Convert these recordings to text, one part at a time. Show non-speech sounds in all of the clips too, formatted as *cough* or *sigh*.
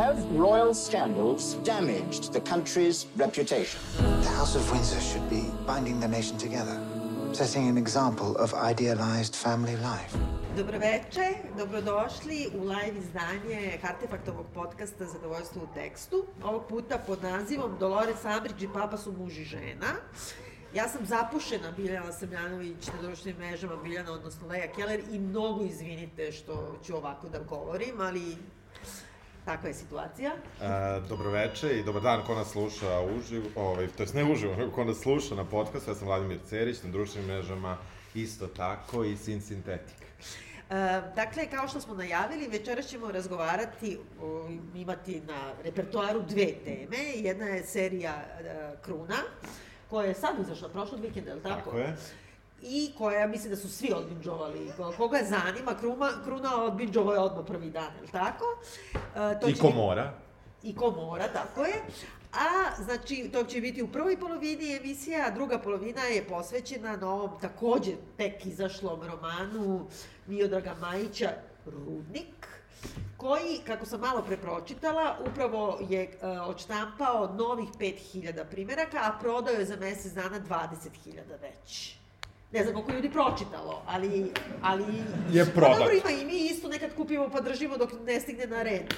Have royal scandals damaged the country's reputation? The House of Windsor should be binding the nation together, setting an example of idealized family life. Dobroveče, dobrodošli u live izdanje Artefaktovog podcasta Zadovoljstvo u tekstu. Ovog puta pod nazivom Dolores Ambridge i Papa su muž i žena. Ja sam zapušena Biljana Samljanović na društvenim mrežama Biljana, odnosno Leja Keller i mnogo izvinite što ću ovako da govorim, ali takva je situacija. E, dobroveče i dobar dan ko nas sluša uživo, ovaj, to jest ne uživo, nego ko nas sluša na podcastu. Ja sam Vladimir Cerić, na društvenim mrežama isto tako i Sin Sintetik. E, dakle, kao što smo najavili, večeras ćemo razgovarati, o, imati na repertoaru dve teme. Jedna je serija e, Kruna, koja je sad izašla, prošlog vikenda, je li tako? Tako je. I koja, mislim da su svi odbinđovali. Koga zanima, Kruma, Kruna odbinđovao je odmah prvi dan, je li tako? E, to I ko mora. i ko mora, tako je. A, znači, to će biti u prvoj polovini emisija, a druga polovina je posvećena novom, takođe, tek izašlom romanu Miodraga Majića, Rudnik, koji, kako sam malo pre pročitala, upravo je e, odštampao novih 5000 primeraka, a prodao je za mesec dana 20.000 već. Ne znam koliko ljudi pročitalo, ali... ali Je Pa prodat. dobro, ima i mi isto nekad kupimo pa držimo dok ne stigne na red.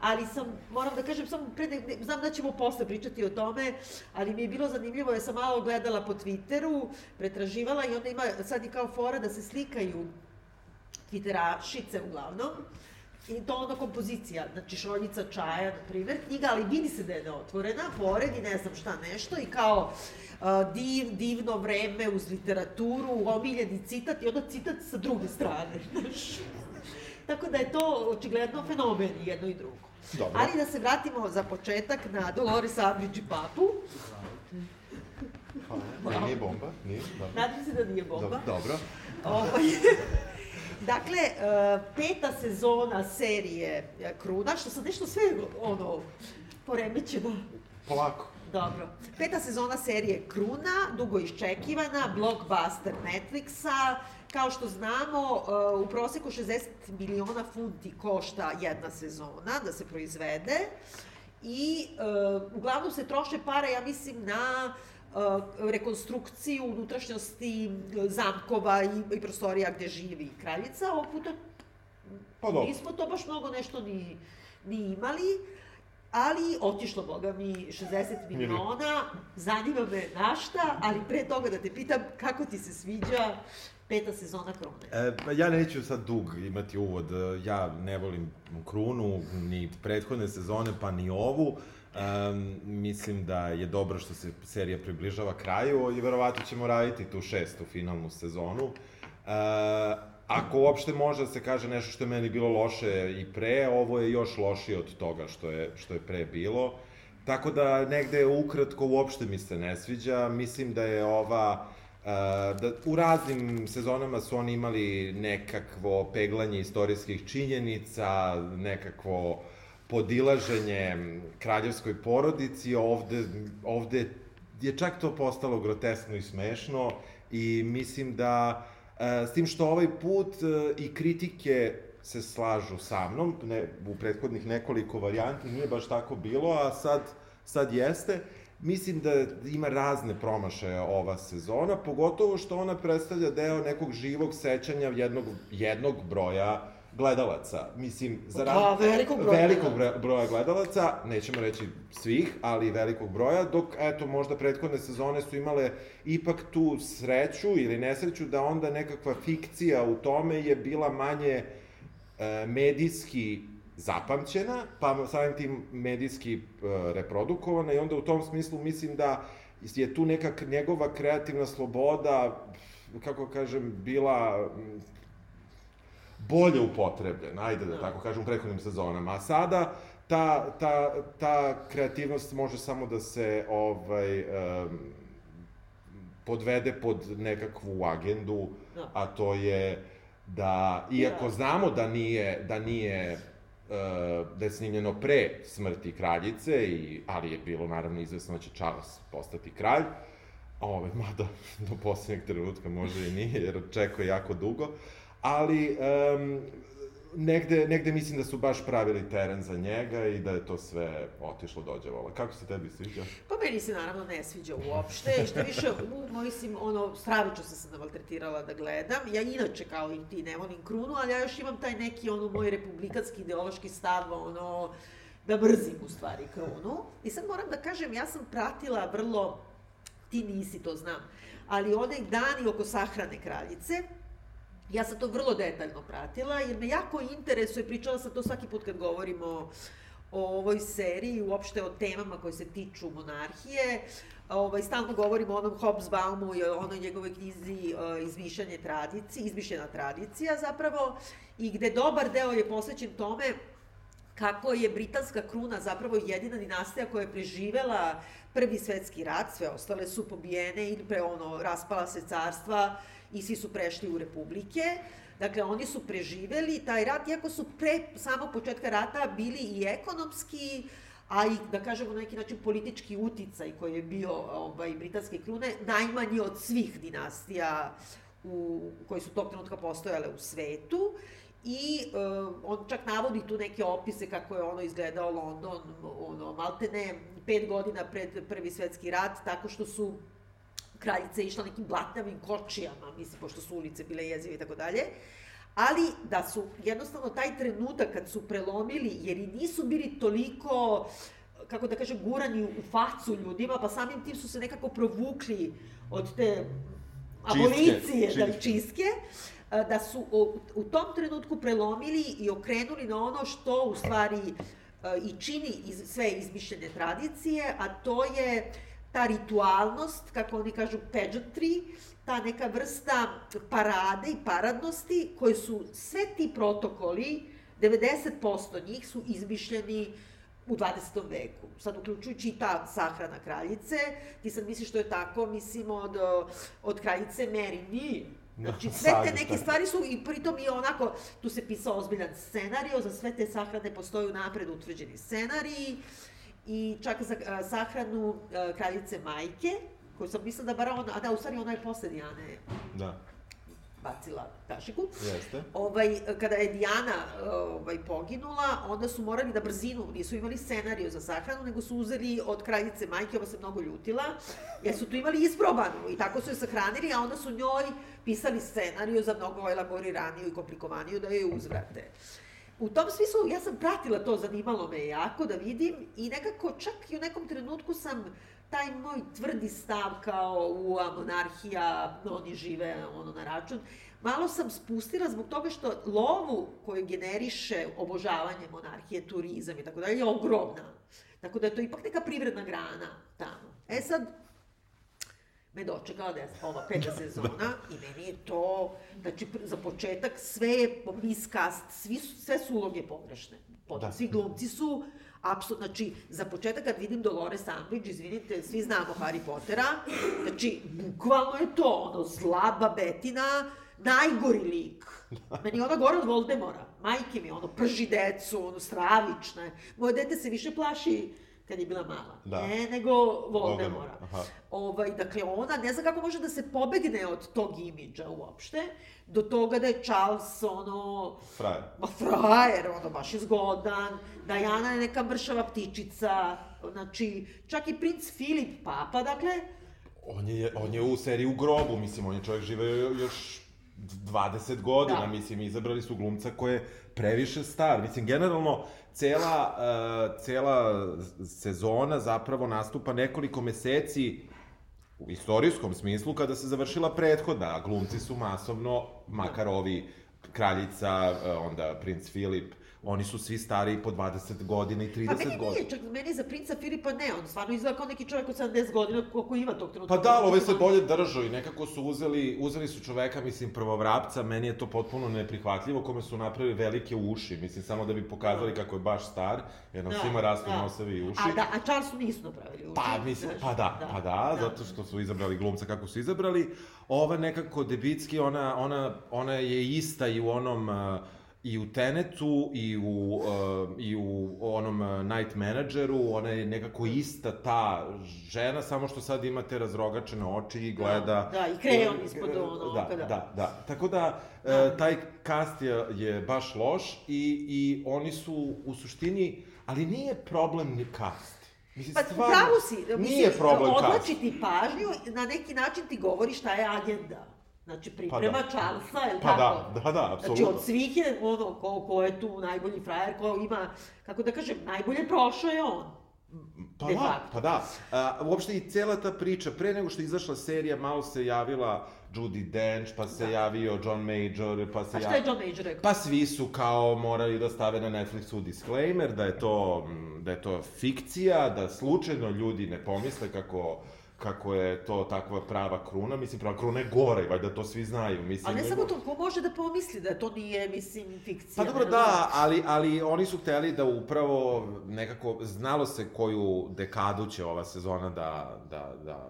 Ali sam, moram da kažem, samo pre, ne, ne, znam da ćemo posle pričati o tome, ali mi je bilo zanimljivo, ja sam malo gledala po Twitteru, pretraživala i onda ima, sad je kao fora da se slikaju Twitterašice uglavnom, I to onda kompozicija, znači šoljica čaja, na primjer, knjiga, ali vidi se da je neotvorena, pored i ne znam šta nešto, i kao uh, div, divno vreme uz literaturu, omiljeni citat i onda citat sa druge strane, *laughs* znaš. Tako da je to očigledno fenomen jedno i drugo. Dobro. Ali da se vratimo za početak na Dolores Umbridge i Papu. Ne, nije bomba, nije, dobro. Nadam se da nije bomba. Do- Dobro. Ovaj, *laughs* dakle, uh, peta sezona serije eh, Kruna, što sam nešto sve, ono, poremećeno. Polako. Dobro. Peta sezona serije Kruna, dugo iščekivana, blockbuster Netflixa. Kao što znamo, uh, u proseku 60 miliona funti košta jedna sezona da se proizvede. I uglavnom se troše pare, ja mislim, na uh, rekonstrukciju unutrašnjosti uh, zamkova i, i prostorija gde živi kraljica. Ovog puta Pa dobro. Nismo to baš mnogo nešto ni, ni imali, ali otišlo, boga mi, 60 miliona, zanima me na šta, ali pre toga da te pitam kako ti se sviđa peta sezona Krune. E, pa ja neću sad dug imati uvod, ja ne volim Krunu, ni prethodne sezone, pa ni ovu. Um, mislim da je dobro što se serija približava kraju i verovatno ćemo raditi tu šestu finalnu sezonu. Uh, ako uopšte može da se kaže nešto što je meni bilo loše i pre, ovo je još lošije od toga što je, što je pre bilo. Tako da negde ukratko uopšte mi se ne sviđa. Mislim da je ova Uh, da u raznim sezonama su oni imali nekakvo peglanje istorijskih činjenica, nekakvo podilaženje kraljevskoj porodici, ovde, ovde je čak to postalo groteskno i smešno i mislim da uh, s tim što ovaj put uh, i kritike se slažu sa mnom, ne, u prethodnih nekoliko varijanti nije baš tako bilo, a sad, sad jeste. Mislim da ima razne promašaje ova sezona, pogotovo što ona predstavlja deo nekog živog sećanja jednog, jednog broja gledalaca. Mislim, za Da, velikog broja. velikog broja gledalaca, nećemo reći svih, ali velikog broja, dok, eto, možda prethodne sezone su imale ipak tu sreću ili nesreću da onda nekakva fikcija u tome je bila manje e, medijski zapamćena, pa samim tim medijski e, reprodukovana i onda u tom smislu mislim da je tu neka k- njegova kreativna sloboda, kako kažem, bila bolje upotrebljena, ajde da tako kažem, u prethodnim sezonama. A sada ta, ta, ta kreativnost može samo da se ovaj, um, podvede pod nekakvu agendu, Da. a to je da, iako Da. znamo da nije, da nije uh, da je snimljeno pre smrti kraljice, i, ali je bilo naravno izvesno da će Charles postati kralj, Ove, mada do poslednjeg trenutka može i nije, jer očekuje jako dugo. Ali, um, negde, negde mislim da su baš pravili teren za njega i da je to sve otišlo dođevalo. Kako se tebi sviđa? Pa meni se naravno ne sviđa uopšte, i što više, u, mislim, ono, stravično sam se navaltretirala da gledam. Ja inače, kao i ti, ne volim krunu, ali ja još imam taj neki, ono, moj republikanski ideološki stav, ono, da mrzim u stvari krunu. I sad moram da kažem, ja sam pratila vrlo, ti nisi, to znam, ali onaj dani oko sahrane kraljice, Ja sam to vrlo detaljno pratila, jer me jako interesuje, pričala sam to svaki put kad govorimo o ovoj seriji, uopšte o temama koje se tiču monarhije. Ovaj, stalno govorimo o onom Hobsbaumu i o onoj njegovoj knjizi uh, Izmišljanje tradicije, izmišljena tradicija zapravo, i gde dobar deo je posvećen tome kako je britanska kruna zapravo jedina dinastija koja je preživela prvi svetski rat, sve ostale su pobijene ili pre ono, raspala se carstva, i svi su prešli u republike. Dakle, oni su preživeli taj rat, iako su pre samog početka rata bili i ekonomski, a i, da kažemo, na neki način politički uticaj koji je bio ovaj, britanske krune, najmanji od svih dinastija u, koji su tog trenutka postojale u svetu. I uh, on čak navodi tu neke opise kako je ono izgledao London, ono, maltene pet godina pred prvi svetski rat, tako što su kraljica išla nekim blatnavim kočijama, mislim, pošto su ulice bile jezive i tako dalje, ali da su jednostavno taj trenutak kad su prelomili, jer i nisu bili toliko kako da kažem, gurani u facu ljudima, pa samim tim su se nekako provukli od te abolicije, čistke, da, čistke, da su u, u tom trenutku prelomili i okrenuli na ono što u stvari i čini iz, sve izmišljene tradicije, a to je ta ritualnost, kako oni kažu pageantry, ta neka vrsta parade i paradnosti, koje su sve ti protokoli, 90% njih su izmišljeni u 20. veku. Sad, uključujući i ta sahrana kraljice, ti sad misliš što je tako, mislim, od, od kraljice Mary, nije. Znači, *laughs* sve te neke stvari su, i pritom i onako, tu se pisao ozbiljan scenario, za sve te sahrane postoju napred utvrđeni scenariji, i čak za uh, sahranu uh, kraljice majke, koju sam mislila da bar ona, a da, u stvari ona je posle Dijane da. bacila kašiku. Jeste. Ovaj, kada je Dijana ovaj, poginula, onda su morali da brzinu, nisu imali scenariju za sahranu, nego su uzeli od kraljice majke, ova se mnogo ljutila, jer su tu imali isprobanu i tako su je sahranili, a onda su njoj pisali scenariju za mnogo elaboriraniju i komplikovaniju da joj uzvrate. Uh, U tom smislu, ja sam pratila to, zanimalo me jako da vidim i nekako čak i u nekom trenutku sam taj moj tvrdi stav kao u monarhija, oni žive ono na račun, malo sam spustila zbog toga što lovu koju generiše obožavanje monarhije, turizam i tako dalje je ogromna. Tako da je to ipak neka privredna grana tamo. E sad, me dočekala da je ova peta *laughs* sezona i meni je to, znači za početak sve je miskast, svi su, sve su uloge pogrešne. Potom, da. Svi glumci su apsolutno, znači, za početak kad vidim Dolores Umbridge, izvinite, svi znamo Harry Pottera, znači, bukvalno je to, ono, zla babetina, najgori lik. Meni je ona gora od Voldemora. Majke mi, ono, prži decu, ono, stravične. Moje dete se više plaši kad je bila mala. Da. Ne, nego Voldemora. Ovaj, dakle, ona ne zna kako može da se pobegne od tog imidža uopšte, do toga da je Charles, ono... Frajer. Ma frajer, ono, baš je zgodan. Diana je neka mršava ptičica. Znači, čak i princ Filip, papa, dakle... On je, on je u seriji u grobu, mislim, on je čovjek žive još 20 godina, da. mislim, izabrali su glumca koji je previše star. Mislim, generalno, cela, uh, cela sezona zapravo nastupa nekoliko meseci u istorijskom smislu kada se završila prethodna, glumci su masovno, makar ovi kraljica, uh, onda princ Filip, Oni su svi stari po 20 godina i 30 godina. Pa meni godina. nije, čak meni za princa Filipa ne, on stvarno izgleda kao neki čovjek od 70 godina koliko ima tog trenutka. Pa da, ove se bolje držao i nekako su uzeli, uzeli su čoveka, mislim, prvovrapca, meni je to potpuno neprihvatljivo, kome su napravili velike uši, mislim, samo da bi pokazali da. kako je baš star, jer nam da, svima rastu da. nosevi i uši. A, da, a Charlesu nisu napravili uši. Pa, mislim, pa da, da, pa da, da, zato što su izabrali glumca kako su izabrali. Ova nekako debitski, ona, ona, ona je ista i u onom... Uh, i u Tenetu i u, uh, i u onom uh, Night Manageru, ona je nekako ista ta žena, samo što sad ima te razrogačene oči i gleda... Da, da, i krejon ispod ono, da, kada. da, da. Tako da, Da. uh, taj kast je, je baš loš i, i oni su u suštini, ali nije problem ni kast. Mislim, Pa stvarno, pravo si, mislim, nije problem odlači ti pažnju, na neki način ti govori šta je agenda. Znači, priprema da. Charlesa, je li Pa tako? da, da, da, Znači, apsolutno. od svih je ono, ko, ko je tu najbolji frajer, ko ima, kako da kažem, najbolje prošao je on. Pa da, facto. pa da. A, uopšte i cela ta priča, pre nego što je izašla serija, malo se javila Judy Dench, pa se Da. javio John Major, pa se A šta je John Major rekao? Pa svi su kao morali da stave na Netflixu disclaimer da je to da je to fikcija, da slučajno ljudi ne pomisle kako kako je to takva prava kruna, mislim prava kruna je gora i valjda to svi znaju, mislim. A ne samo to, ko može da pomisli da to nije, mislim, fikcija? Pa dobro, ne da, ali, ali oni su hteli da upravo nekako, znalo se koju dekadu će ova sezona da, da, da,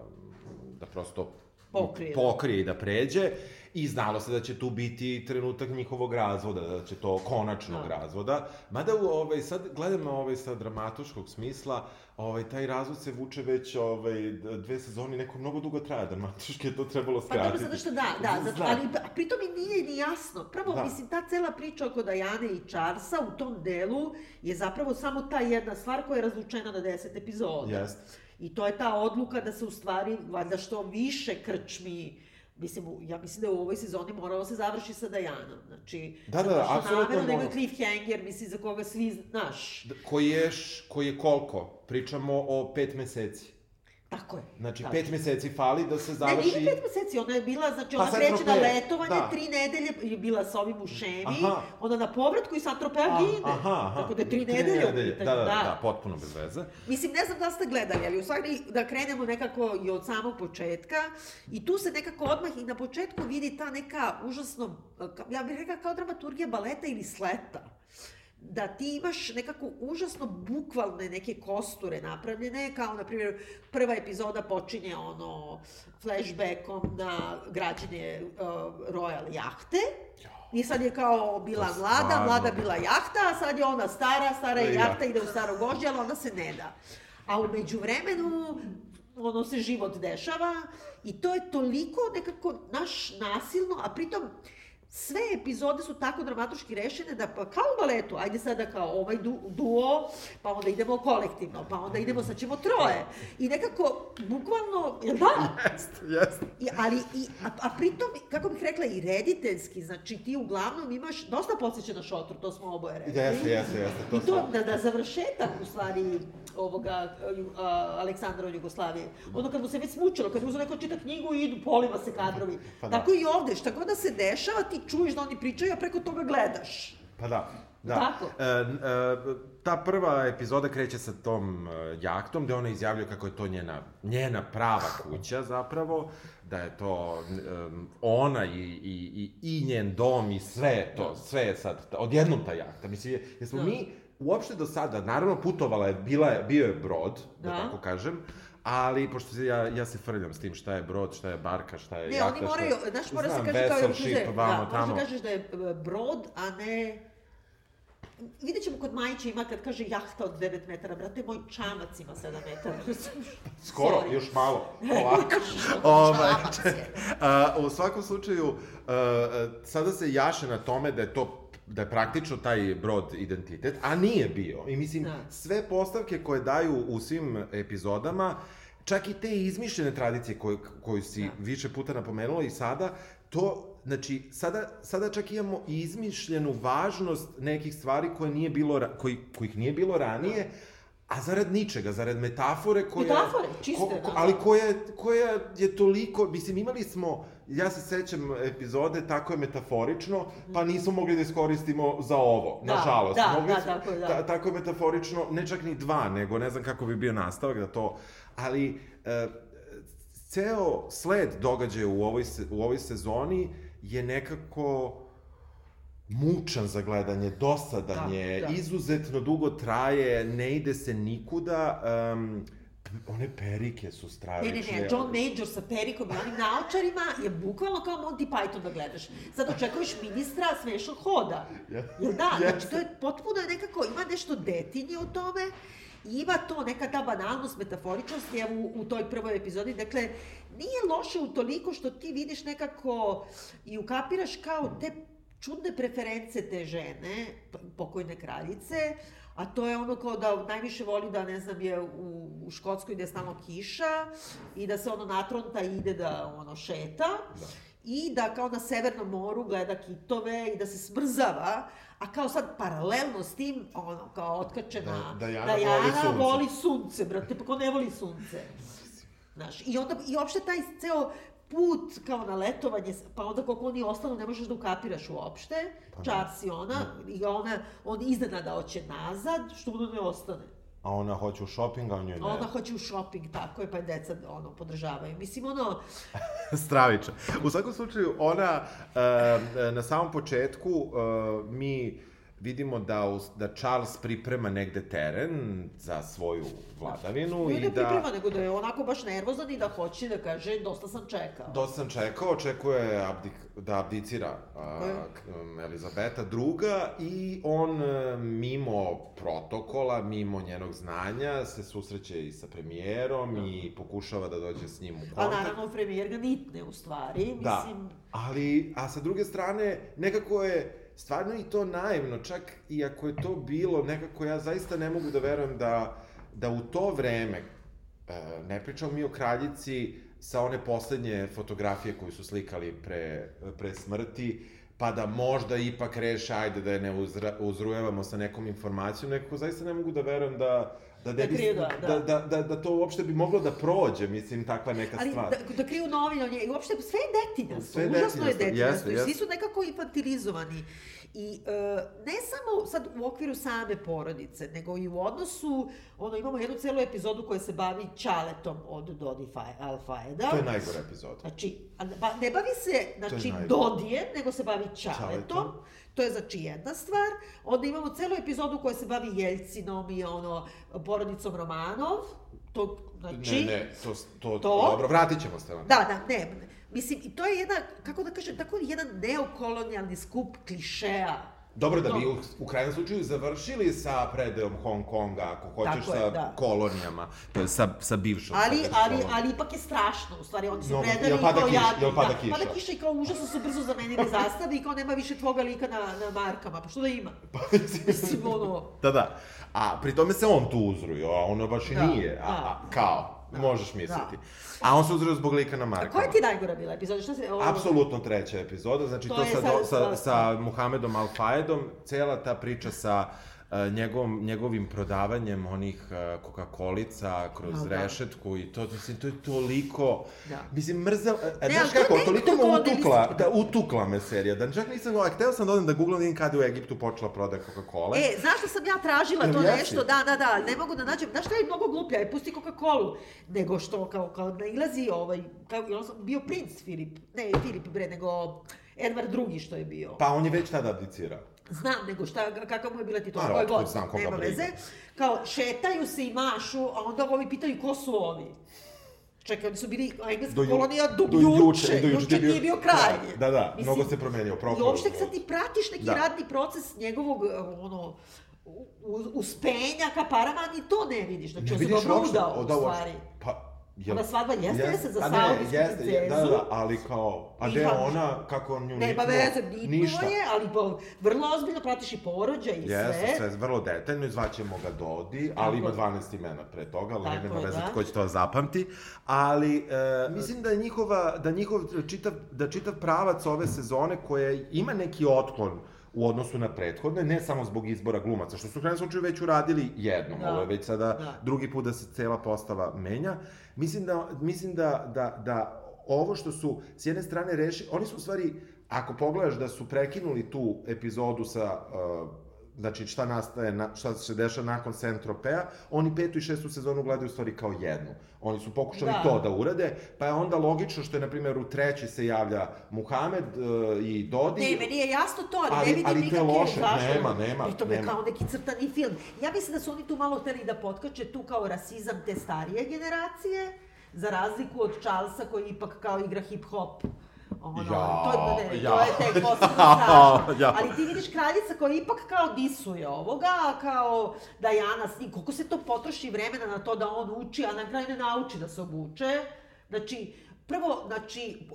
da prosto Pokrije. pokrije i da pređe i znalo se da će tu biti trenutak njihovog razvoda, da će to konačnog Da. razvoda. Mada u, ovaj, sad gledamo ovaj, sa dramatuškog smisla, ovaj, taj razvod se vuče već ovaj, dve sezoni, neko mnogo dugo traje dramatuški, je to trebalo Pa skratiti. dobro, zato što da, da, zato, ali a pritom i nije ni jasno. Prvo, Da. mislim, ta cela priča oko Dajane i Charlesa u tom delu je zapravo samo ta jedna stvar koja je razlučena na deset epizoda. Jest. I to je ta odluka da se u stvari, valjda što više krčmi, mislim, ja mislim da u ovoj sezoni moralo se završi sa Dajanom. Znači, Da, da, što apsolutno da imaju mora. cliffhanger, mislim, za koga svi znaš. D- Koji je, koji je koliko? Pričamo o pet meseci. Tako je. Znači, tako. pet meseci fali da se Ne, završi... nije pet meseci, ona je bila, znači Pa ona sad kreće na letovanje, da. tri nedelje je bila sa ovim u Šemi, Aha. onda na povratku i sad Tropea A- gine. Aha, aha. Tako da je tri nedelje u pitanju, Da, da, da, potpuno bez veze. Mislim, ne znam da ste gledali, ali u stvari da krenemo nekako i od samog početka i tu se nekako odmah i na početku vidi ta neka užasno, ja bih rekla kao dramaturgija baleta ili sleta da ti imaš nekako užasno bukvalne neke kosture napravljene, kao na primjer prva epizoda počinje ono flashbackom na građenje uh, Royal jahte, I sad je kao bila mlada, mlada bila jahta, a sad je ona stara, stara je jahta, ide u staro gožđe, ali ona se ne da. A u međuvremenu, ono se život dešava i to je toliko nekako naš nasilno, a pritom sve epizode su tako dramatuški rešene da pa kao u baletu, ajde sada kao ovaj du, duo, pa onda idemo kolektivno, pa onda idemo, sad ćemo troje. I nekako, bukvalno, jel da? Jeste, jeste. I, ali, i, a, a pritom, kako bih rekla, i rediteljski, znači ti uglavnom imaš, dosta podsjeća na šotru, to smo oboje rekli. Jeste, jeste, jeste. To I to da, da završetak, u stvari, ovoga a, Aleksandra od Jugoslavije. Ono kad mu se već smučilo, kad uzeo neko čita knjigu i idu, poliva se kadrovi. Pa da. Tako i ovde, šta god da se dešava, ti čuješ da oni pričaju, a preko toga gledaš. Pa da. Da. Tako. E, e, ta prva epizoda kreće sa tom e, jahtom, gde ona izjavljuje kako je to njena, njena prava kuća zapravo, da je to um, ona i, i, i, i njen dom i sve to, sve je sad, odjednom ta jahta. Mislim, je- jesmo Da. mi uopšte do sada, naravno putovala je, bila je, bio je brod, da, Da. tako kažem, ali pošto se ja, ja se frljam s tim šta je brod, šta je barka, šta je Ne, jahta, oni šta moraju, je... znaš, mora se Znam, kaže kao je ship, vamo, da, moraš tamo. da kažeš da je e, brod, a ne... Vidjet ćemo kod Majića ima kad kaže jahta od 9 metara, brate, moj čamac ima 7 metara. *laughs* Skoro, Sorry. još malo. *laughs* Ovako. *laughs* ovaj, je. a, u svakom slučaju, a, sada se jaše na tome da je to da je praktično taj brod identitet, a nije bio. I mislim, Da. sve postavke koje daju u svim epizodama, čak i te izmišljene tradicije koje, koju si Da. više puta napomenula i sada, to, znači, sada, sada čak imamo izmišljenu važnost nekih stvari koje nije bilo, koji, kojih nije bilo ranije, a zarad ničega, zarad metafore koja... Metafore, čiste, ko, ko, da. ali koja, koja je toliko, mislim, imali smo, ja se sećam epizode, tako je metaforično, pa nismo mogli da iskoristimo za ovo, Da, nažalost. da, mogli da, smo- tako je, da. ta- tako je metaforično, ne čak ni dva, nego ne znam kako bi bio nastavak da to, ali e, ceo sled događaja u ovoj, se, u ovoj sezoni je nekako mučan za gledanje, dosadan Da, je, da. izuzetno dugo traje, ne ide se nikuda, um, one perike su Ne, stravične. ne, ne, John Major sa perikom i onim naočarima je bukvalno kao Monty Python da gledaš. Sad očekuješ ministra smešnog hoda. Jel da? Znači, to je potpuno nekako, ima nešto detinje u tome, ima to, neka ta banalnost, metaforičnost je u, u toj prvoj epizodi. Dakle, nije loše u toliko što ti vidiš nekako i ukapiraš kao te čudne preference te žene, pokojne kraljice, a to je ono kao da najviše voli da, ne znam, je u, u Škotskoj gde je stalno kiša i da se ono natronta i ide da ono šeta. Da. I da kao na Severnom moru gleda kitove i da se smrzava, a kao sad paralelno s tim, ono, kao otkačena Da- Dajana voli sunce. voli sunce, brate, pa ko ne voli sunce? Znaš, i onda, i uopšte taj ceo put kao na letovanje, pa onda koliko oni ostanu ne možeš da ukapiraš uopšte, Pa Charles i ona, i ona, on iznenada hoće nazad, što ono ne ostane. A ona hoće u shopping, a on njoj ne. A onda hoće u shopping, tako je, pa deca ono, podržavaju. Mislim, ono, *laughs* Stravičan. U svakom slučaju, ona, uh, na samom početku, uh, mi vidimo da, da Charles priprema negde teren za svoju vladavinu ne i da da... priprema, nego da je onako baš nervozan i da hoće da kaže dosta sam čekao. Dosta sam čekao, očekuje abdik, da abdicira a, um, Elizabeta druga i on e, mimo protokola, mimo njenog znanja se susreće i sa premijerom i pokušava da dođe s njim u A kontakt. naravno, premijer ga nitne u stvari, Da, mislim... ali, a sa druge strane, nekako je stvarno i to naivno, čak i ako je to bilo, nekako ja zaista ne mogu da verujem da, da u to vreme, e, ne pričamo mi o kraljici sa one poslednje fotografije koju su slikali pre, pre smrti, pa da možda ipak reše, ajde da je ne uzra, uzrujevamo sa nekom informacijom, nekako zaista ne mogu da verujem da da, ne Da kriju, da, da, da. da, da, da to uopšte bi moglo da prođe, mislim, takva neka Ali stvar. da, da kriju njej, i uopšte sve je detinjasto, Sve je užasno je detinjasto, i svi su nekako infantilizovani. I e, ne samo sad u okviru same porodice, nego i u odnosu, ono, imamo jednu celu epizodu koja se bavi čaletom od Dodi Fa- Alfaeda. To je najgora epizoda. Znači, a ba, ne bavi se znači. Dodijem, nego se bavi čaletom. Čaletom. To je znači jedna stvar. Onda imamo celu epizodu koja se bavi Jeljcinom i ono, porodicom Romanov. To, znači, Ne, ne, to, to, To? dobro, vratit ćemo se. Da, da, ne. ne. Mislim, i to je jedna, kako da kažem, tako jedan neokolonijalni skup klišeja. Dobro, da bi u, u krajnjem slučaju završili sa predajom Hong Konga, ako hoćeš Tako je, sa da. kolonijama, to je sa, sa bivšom. Ali, ali, kolonijom. ali ipak je strašno, u stvari, oni su No, predali jel pada kao kiša? jadni. Jel pada da, kiša? Pada kiša i kao užasno su brzo zamenili zastave i kao nema više tvoga lika na, na markama, pa što da ima? *laughs* Mislim, ono, Da, da. A pri tome se on tu uzruju, a ono baš i Da, nije. A, da. a, kao, možeš misliti. Da. A on se uzruju zbog lika na a markama. koja ti najgora bila epizoda? Šta se... Ovo, Apsolutno treća epizoda, znači To to, sa, sa- sa, sa- Muhamedom Al-Faedom, cela ta priča sa njegovom, njegovim prodavanjem onih uh, Coca-Colica kroz A, da. rešetku i to, mislim, to je toliko... Da. Mislim, mrzel... Ne, Ne, znaš kako, nek- toliko to me utukla, da, utukla me serija, da čak nisam, ovaj, hteo sam da odem da googlam, da vidim kada je u Egiptu počela prodaja Coca-Cola. E, znaš što sam ja tražila Jel to jesi? nešto? Da, da, da, ne mogu da nađem. Znaš što je mnogo gluplja? Je pusti Coca-Colu. Nego što, kao, kao nailazi ovaj, kao, on bio princ Filip. Ne, Filip bre, nego Edvard drugi što je bio. Pa on je već tada abdicirao. Znam, nego šta, kakav mu je bila titula, A, koje otkud god, znam koga nema briga. veze. Kao, šetaju se i mašu, a onda ovi pitaju ko su ovi. Čekaj, oni su bili engleska Do ju- kolonija do, do juče, juče, do juče juče bio nije bio kraj. kraj. Da, da, mnogo se promenio, I propao uopšte sad ti pratiš neki Da. radni proces njegovog, eh, ono, uspenja ka paravan i to ne vidiš. Znači, on se dobro udao, u da, stvari. Pa, jel... Ona svadba jeste Jes- se za ne, saudijsku jeste, je- Da, da, princezu. da, ali kao, a gde ona, kako on nju Nema niknuo, veze, bitno ništa. je, ali pa, vrlo ozbiljno pratiš i porođaj i Jeste, sve. sve, vrlo detaljno, i zvaćemo ga Dodi, ali ima Tako. 12 imena pre toga, ali Tako nema veze da. ko će to zapamti. Ali, e, mislim da je njihova, da njihov čitav, da čitav pravac ove sezone koja ima neki otklon u odnosu na prethodne, ne samo zbog izbora glumaca, što su u krajnjem slučaju već uradili jednom, Da. ovo je već sada Da. drugi put da se cela postava menja. Mislim da, mislim da, da, da ovo što su s jedne strane reši, oni su u stvari, ako pogledaš da su prekinuli tu epizodu sa uh, znači šta nastaje, na, šta se dešava nakon Saint-Tropea, oni petu i šestu sezonu gledaju u stvari kao jednu. Oni su pokušali Da. to da urade, pa je onda logično što je, na primjer, u treći se javlja Muhamed uh, i Dodi. Ne, meni je jasno to, ali, ne vidim ali to je nikakve loše. zašto. Nema, nema, Pri tome nema. kao neki crtani film. Ja mislim da su oni tu malo hteli da potkače tu kao rasizam te starije generacije, za razliku od Charlesa koji ipak kao igra hip-hop. Ono, Jao, to, je, ne, jao. to je tek posebno *laughs* strašno. Jao. Ali ti vidiš kraljica koja ipak kao disuje ovoga, kao Dajana s njim, koliko se to potroši vremena na to da on uči, a na kraju ne nauči da se obuče. Znači, prvo, znači,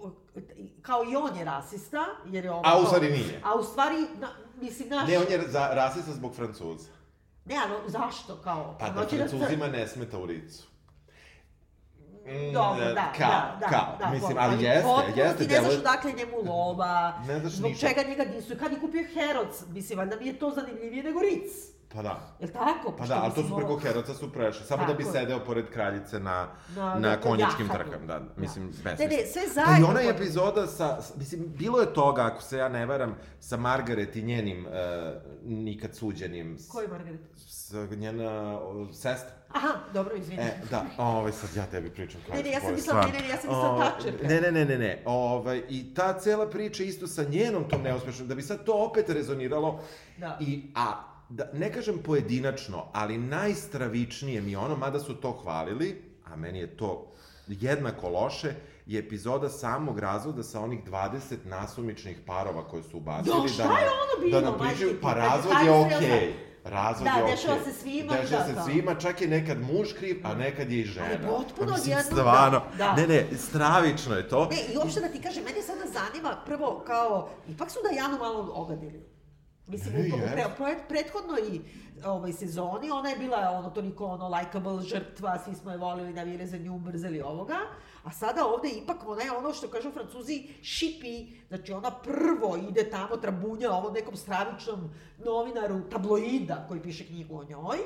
kao i on je rasista, jer je ovo... A u stvari nije. A u stvari, na, mislim, naš... Ne, on je za, rasista zbog Francuza. Ne, ali zašto, kao? Pa da da Francuzima ne smeta u licu. Mm, Dobro, e, da, da, da, kao, da, mislim, ali jeste, potpuno jeste, Ti ne znaš odakle njemu lova, Ne znaš zbog ništa. čega njega nisu, kad je kupio Herods, mislim, valjda mi je to zanimljivije nego Ritz. Pa da. Jel tako? Pa da, ali to su preko Heroca su prešli, samo da bi je. sedeo pored kraljice na, Na- na, na konjičkim jahatu. trkama, da, mislim, Ne, besmisno. ne, sve Pa i zajedno. ona pod- epizoda sa, mislim, bilo je toga, ako se ja ne varam, sa Margaret i njenim uh, nikad suđenim, s, Ko je Margaret? s, njena o, sestra. Aha, dobro, izvini. E, da, ovaj sad ja tebi pričam kao Ne, ne, ja sam mislila- ne, ne, ja sam mislila Thatcherka. Ne, ne, ne, ne, ne, ovaj, i ta cela priča isto sa njenom tom neuspešnom, da bi sad to opet rezoniralo, Da. i, a, da, ne kažem pojedinačno, ali najstravičnije mi ono, mada su to hvalili, a meni je to jednako loše, je epizoda samog razvoda sa onih 20 nasumičnih parova koje su ubacili. Jo, šta da je ono bilo, Da nam pričaju, majke ti? pa razvod je okej. rekao- Razvod Da, je okej. dešava se svima, Dešava da, se da. svima, čak je nekad muž kriv, a nekad je i žena. Ali potpuno Pa mislim, odjednom, stvarno, da, da. ne, ne, stravično je to. Ne, i uopšte da ti kažem, mene sada zanima, prvo, kao, ipak su Dajanu malo ogadili. Mislim, Ne, u, pre, pre, prethodnoj ovaj, sezoni, ona je bila ono toliko ono likable žrtva, svi smo je volili, navijeli za nju, mrzeli ovoga, a sada ovde ipak ona je ono što kažu francuzi šipi, znači ona prvo ide tamo, trabunja ovom nekom stravičnom novinaru tabloida koji piše knjigu o njoj,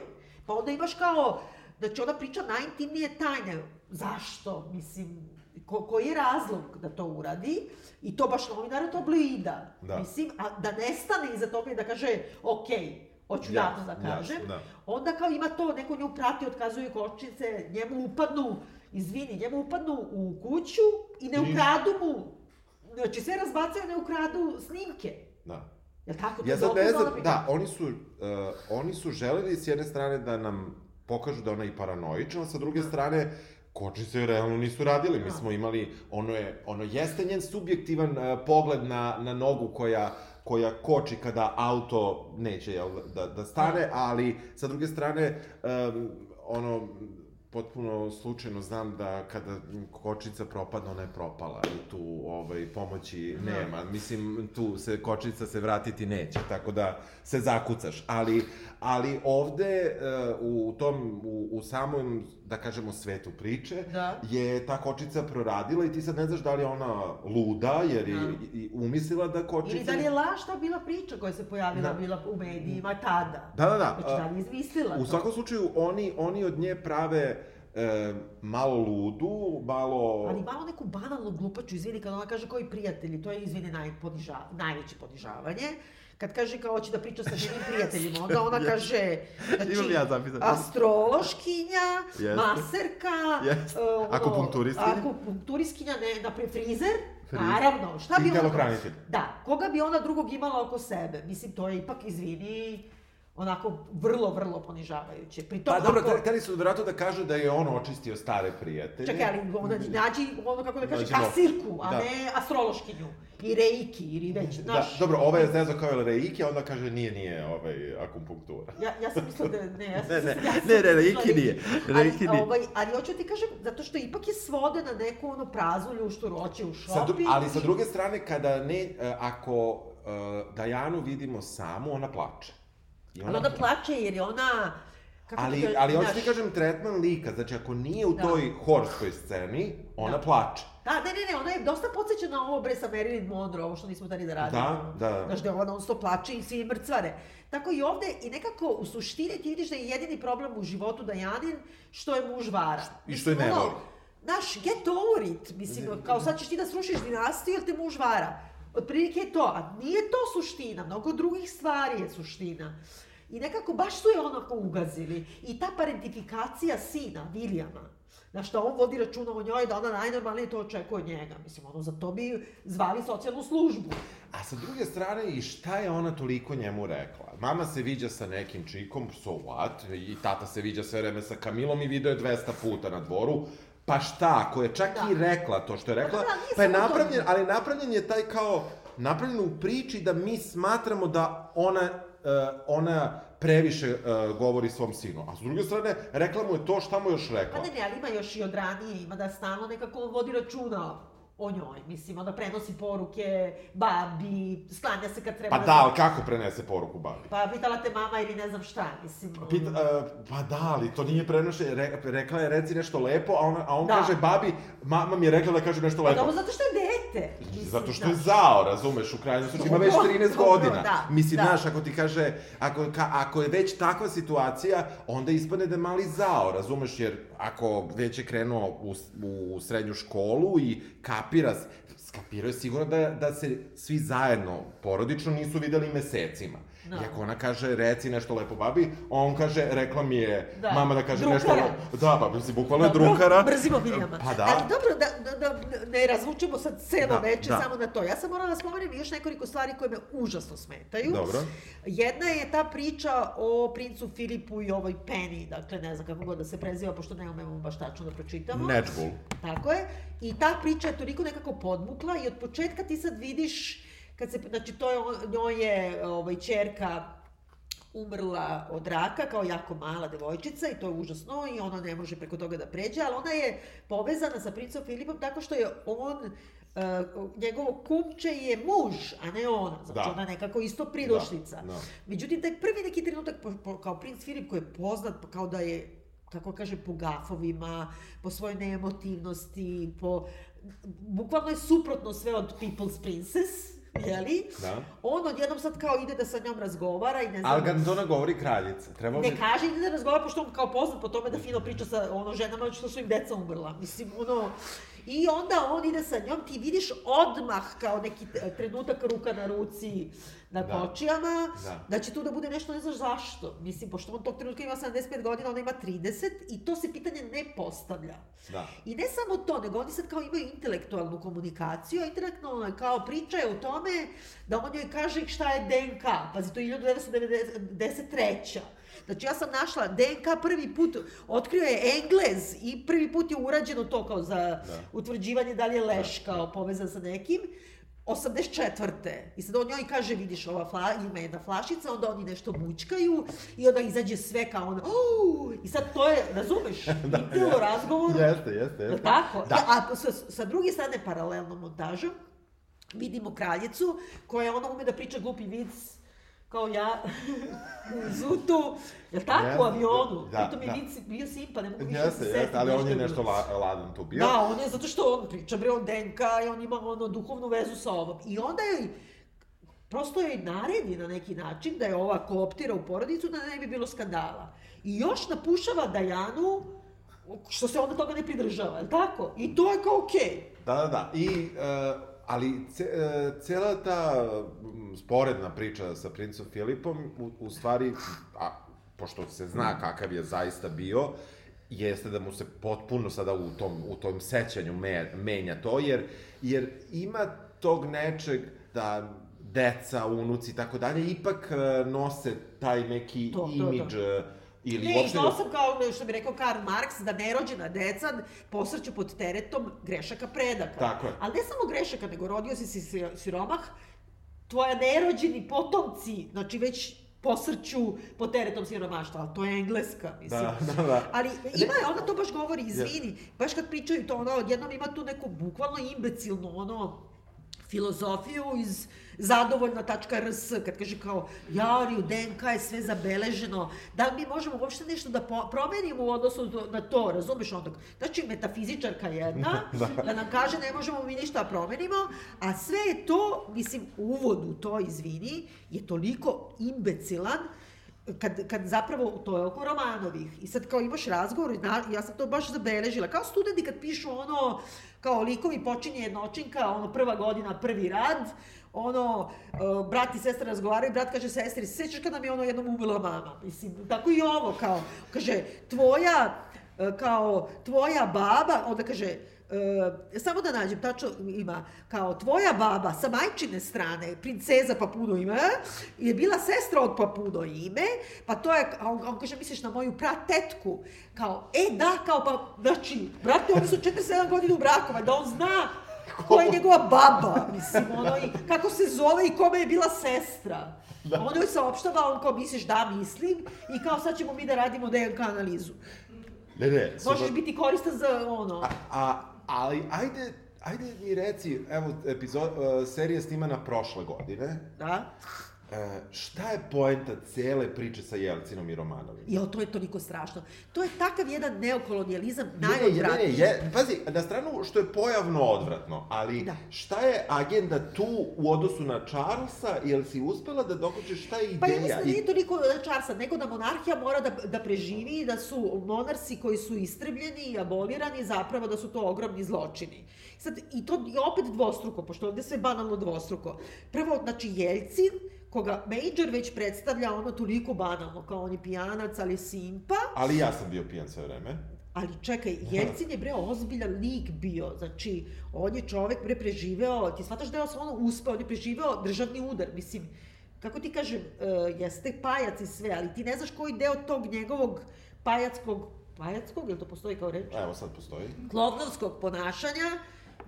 pa onda imaš kao, znači ona priča najintimnije tajne, zašto, mislim, ko, koji je razlog da to uradi, i to baš novinaru tabloida, Da. mislim, a da nestane iza toga i da kaže, ok, hoću Jasno, javno da kažem, jasno, da. onda kao ima to, neko nju prati, otkazuje kočnice, njemu upadnu, izvini, njemu upadnu u kuću i ne ukradu mu, znači sve razbacaju, ne ukradu snimke. Da. Jel tako? To Ja je sad ne znam, da, oni su, uh, oni su želeli s jedne strane da nam pokažu da ona je i paranoična, sa druge strane kočice realno nisu radili. Mi Da. smo imali, ono je, ono jeste njen subjektivan uh, pogled na, na nogu koja koja koči kada auto neće jel, da, da stane, ali sa druge strane, um, ono, potpuno slučajno znam da kada kočica propadne, ona je propala i tu ovaj, pomoći nema. Mislim, tu se kočica se vratiti neće, tako da se zakucaš. Ali, ali ovde uh, u tom, u, u samom, da kažemo, svetu priče, Da. je ta kočica proradila i ti sad ne znaš da li je ona luda, jer je Da. i, i umislila da kočica... Ili da li je laž ta bila priča koja se pojavila, Da. bila u medijima tada? Da, da, da. Znači, da li je izmislila U to? svakom slučaju, oni, oni od nje prave e, malo ludu, malo... Ali malo neku banalnu glupaču, izvini, kad ona kaže koji prijatelji, to je, izvini, najponiža, najveće ponižavanje. Kad kaže kao hoće da priča sa njenim *laughs* prijateljima, onda ona kaže, znači, Imam ja zapisano. astrološkinja, Jeste. maserka, e, ono, Akupunkturistkinja. akupunkturistkinja, ne, naprijed frizer, Frizer. naravno, šta bi ona... Da, koga bi ona drugog imala oko sebe? Mislim, to je ipak, izvini, onako vrlo, vrlo ponižavajuće. Pri tom, Pa dobro, ako- hteli su vjerojatno da kažu da je on očistio stare prijatelje. Čekaj, ali onda nađi ono kako da kaže, Nađemo. kasirku, a Da. ne astrološkinju. I reiki, ili već, Da, znaš. dobro, ovaj je zezao kao reiki, a onda kaže nije, nije ovaj, akupunktura. Ja, ja sam mislila da, ne, ja sam, *laughs* Ne, ne, ja sam ne, ne, reiki nije, reiki ali, nije. Ovaj, ali hoću ti kažem, zato što ipak je svode na neku ono praznu ljušturu, hoće u Sa dru, shopping. ali sa druge strane, kada ne, e, ako e, Dajanu vidimo samu, ona plače. I Ali ona plače jer je ona... Kako Ali, kažem, ali hoću ti kažem tretman lika, znači ako nije u Da. toj horskoj sceni, ona Da. plače. Da, ne, ne, ne, ona je dosta podsjeća na ovo bre sa Marilyn Monroe, ovo što nismo tali da radimo. Da, da. Znaš, da ona non stop plače i svi mrcvare. Tako i ovde, i nekako u suštini ti vidiš da je jedini problem u životu Dajanin što je muž vara. I što je ne voli. Znaš, get over it. Mislim, kao sad ćeš ti da srušiš dinastiju jer te muž vara. Otprilike je to, a nije to suština, mnogo drugih stvari je suština. I nekako baš su je onako ugazili. I ta parentifikacija sina, Vilijama, na što on vodi računa o njoj, da ona najnormalnije to očekuje od njega. Mislim, ono, za to bi zvali socijalnu službu. A sa druge strane, i šta je ona toliko njemu rekla? Mama se viđa sa nekim čikom, so what? I tata se viđa sve vreme sa Kamilom i video je 200 puta na dvoru. Pa šta, ako je čak Da. i rekla to što je rekla, Pa da, pa je napravljen, ali napravljen je taj kao, napravljen u priči da mi smatramo da ona, ona previše uh, govori svom sinu. A s druge strane, rekla mu je to šta mu još rekla. Pa ne, ne, ali ima još i od ranije, ima da stalno nekako vodi računa o njoj. Mislim, onda prenosi poruke babi, sklanja se kad treba... Pa da, ali kako prenese poruku babi? Pa pitala te mama ili ne znam šta, mislim... Pita, uh, pa da, ali to nije prenoše, re, rekla je reci nešto lepo, a, ona, a on Da. kaže babi, mama mi je rekla da kaže nešto Pa lepo. dobro, zato što je dete. Mislim, Zato što je znaš. zao, razumeš, u krajnjem slučaju ima već Dobro, 13 dobro, godina. da, Mislim, da. znaš, ako ti kaže, ako, ka, ako je već takva situacija, onda ispadne da je mali zao, razumeš, jer ako već je krenuo u, u srednju školu i kapira, s- skapirao je sigurno da, da se svi zajedno, porodično, nisu videli mesecima. Da. I ako ona kaže, reci nešto lepo babi, on kaže, rekla mi je Da. mama da kaže nešto Drukara. lepo. Da, pa mislim, bukvalno je drukara. Mrzimo Viljama. Pa da. Ali dobro, da, da, da ne razvučemo sad celo Da, veče da. samo na to. Ja sam morala da spomenem još nekoliko stvari koje me užasno smetaju. Dobro. Jedna je ta priča o princu Filipu i ovoj Penny, dakle ne znam kako god da se preziva, pošto ne umemo baš tačno da pročitamo. Nečbul. Tako je. I ta priča je toliko nekako podmukla i od početka ti sad vidiš, kad se, znači to je, njoj je ovaj, čerka umrla od raka kao jako mala devojčica i to je užasno i ona ne može preko toga da pređe, ali ona je povezana sa princom Filipom tako što je on, uh, njegovo kumče je muž, a ne ona. Znači Da. ona nekako isto pridošlica. Da, da. Međutim, taj prvi neki trenutak, po, po, kao princ Filip koji je poznat kao da je kako kaže, po gafovima, po svojoj neemotivnosti, po... Bukvalno je suprotno sve od People's Princess, jeli? Da. On odjednom sad kao ide da sa njom razgovara i ne znam... Ali ga to ne govori kraljica. Trebalo bi... Ne kaže ide da razgovara, pošto on kao poznat po tome da fino priča sa ono ženama što su im deca umrla. Mislim, ono... I onda on ide sa njom, ti vidiš odmah kao neki trenutak ruka na ruci, na Da. kočijama, Da. da će tu da bude nešto, ne znaš zašto. Mislim, pošto on tog trenutka ima 75 godina, ona ima 30 i to se pitanje ne postavlja. Da. I ne samo to, nego oni sad kao imaju intelektualnu komunikaciju, a intelektualna kao priča je o tome da on joj kaže šta je DNK. Pazi, to je 1993. Znači ja sam našla DNK prvi put, otkrio je Englez i prvi put je urađeno to kao za utvrđivanje da li je leš kao povezan sa nekim. 84. I sad on njoj kaže, vidiš, ova fla, ima jedna flašica, onda oni nešto mučkaju i onda izađe sve kao ono, "Uuu", i sad to je, razumeš, *laughs* da, intimno razgovor, Jeste, jeste, jeste. tako? Da. A sa, sa druge strane, paralelnom montažom, vidimo kraljicu, koja ono ume da priča glupi vic, kao ja, *laughs* u zutu, jel tako, u avionu? da, Pritom je da. vic bio simpa, ne mogu više Jeste, se jeste, ali on je je nešto la, ladan tu bio. Da, on je, zato što on priča, bre, on DNK i on ima ono duhovnu vezu sa ovom. I onda joj, prosto joj naredi na neki način da je ova kooptira u porodicu da ne bi bilo skandala. I još napušava Dajanu, što se onda toga ne pridržava, je tako? I to je kao okej. Da, da, da. I, uh, ali ce, uh, cela ta mm, sporedna priča sa princom Filipom, u, u stvari, a, pošto se zna kakav je zaista bio, jeste da mu se potpuno sada u tom, u tom sećanju me, menja to, jer, jer ima tog nečeg da deca, unuci i tako dalje, ipak uh, nose taj neki To, to, to. Ili Ne, uopšte... to sam kao što bi rekao Karl Marx, da nerođena deca posrću pod teretom grešaka predaka. Tako je. Ali ne samo grešaka, nego rodio si si si- siromah, tvoja nerođeni potomci, znači već posrću pod teretom siromaštva, ali to je engleska, mislim. Da, da, da. Ali ima je, ona to baš govori, izvini, baš kad pričaju to, ono, odjednom ima tu neku bukvalno imbecilnu, ono, filozofiju iz zadovoljna.rs, kad kaže kao, jari, u DNK je sve zabeleženo, da li mi možemo uopšte nešto da promenimo u odnosu na to, razumeš onda? Znači, metafizičarka jedna, *laughs* da. nam kaže ne možemo mi ništa da promenimo, a sve je to, mislim, uvod u to, izvini, je toliko imbecilan, kad, kad zapravo, to je oko Romanovih, i sad kao imaš razgovor, na, ja sam to baš zabeležila, kao studenti kad pišu ono, kao likovi počinje jednočinka, ono prva godina, prvi rad, ono, uh, brat i sestra razgovaraju, brat kaže sestri, sećaš kad nam je ono jednom umila mama? Mislim, tako i ovo, kao, kaže, tvoja, uh, kao, tvoja baba, onda kaže, E, samo da nađem, tačno ima, kao tvoja baba sa majčine strane, princeza Papuno ime, je bila sestra od Papuno ime, pa to je, a on, on kaže, misliš na moju pratetku, kao, e da, kao, pa, znači, brate, oni su 47 godina u braku, da on zna ko je njegova baba, mislim, ono, i kako se zove i kome je bila sestra. Da. On joj saopštava, on kao misliš da mislim i kao sad ćemo mi da radimo DNK analizu. Ne, ne. Možeš biti koristan za ono. A, a ali ajde, ajde mi reci, evo, epizod, uh, serija snimana prošle godine. Da. E, šta je poenta cele priče sa Jelcinom i Romanovim? Jo, to je toliko strašno. To je takav jedan neokolonijalizam najodvratniji. Ne, ne, ne, pazi, na stranu što je pojavno odvratno, ali da. šta je agenda tu u odnosu na Charlesa, jel si uspela da dokućeš šta je ideja? Pa ja mislim da nije toliko na Charlesa, nego da monarhija mora da, da preživi, da su monarsi koji su istrebljeni i abolirani, zapravo da su to ogromni zločini. Sad, i to je opet dvostruko, pošto ovde sve banalno dvostruko. Prvo, znači, Jelcin, koga Major već predstavlja ono toliko banalno, kao on je pijanac, ali simpa. Ali ja sam bio pijan sve vreme. Ali čekaj, Jelcin je bre ozbiljan lik bio, znači, on je čovek bre preživeo, ti shvataš da je ono uspeo, on je preživeo državni udar, mislim, kako ti kažem, uh, jeste pajac i sve, ali ti ne znaš koji deo tog njegovog pajackog, pajackog, ili to postoji kao reč? Evo sad postoji. Klovnovskog ponašanja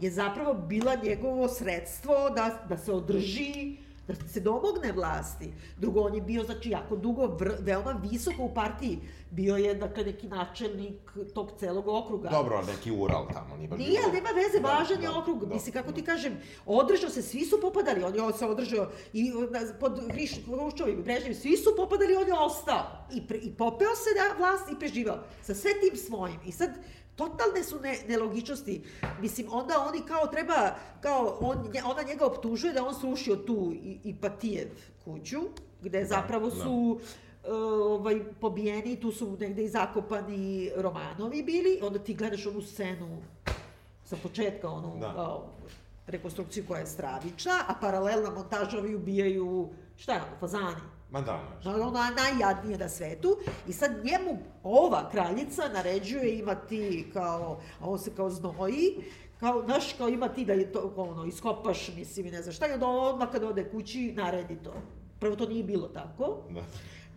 je zapravo bila njegovo sredstvo da, da se održi da se domogne vlasti. Drugo, on je bio, znači, jako dugo, vr, veoma visoko u partiji. Bio je, dakle, neki načelnik tog celog okruga. Dobro, neki Ural tamo, nije baš Nije, ali nema veze, da, važan je da, okrug. Da, Mislim, kako ti kažem, održao se, svi su popadali, on je se održao i pod Hruščovim, Brežnjim, svi su popadali, on je ostao. I, pre, I popeo se na vlast i preživao. Sa sve tim svojim. I sad, totalne su ne, nelogičnosti. Mislim, onda oni kao treba, kao on, ona njega optužuje da on srušio tu i, i Patijev kuću, gde da, zapravo da. su da. ovaj, pobijeni, tu su negde i zakopani Romanovi bili, onda ti gledaš onu scenu sa početka, onu da. kao, rekonstrukciju koja je stravična, a paralelna montaža ovi ubijaju, šta je ono, fazani Ma da, da. Ona najjadnije na svetu. I sad njemu ova kraljica naređuje ima ti kao, a on se kao znoji, kao, znaš, kao ima ti da je to, ono, iskopaš, mislim, i ne znam šta, i onda odmah kada ode kući, naredi to. Prvo, to nije bilo tako. Da.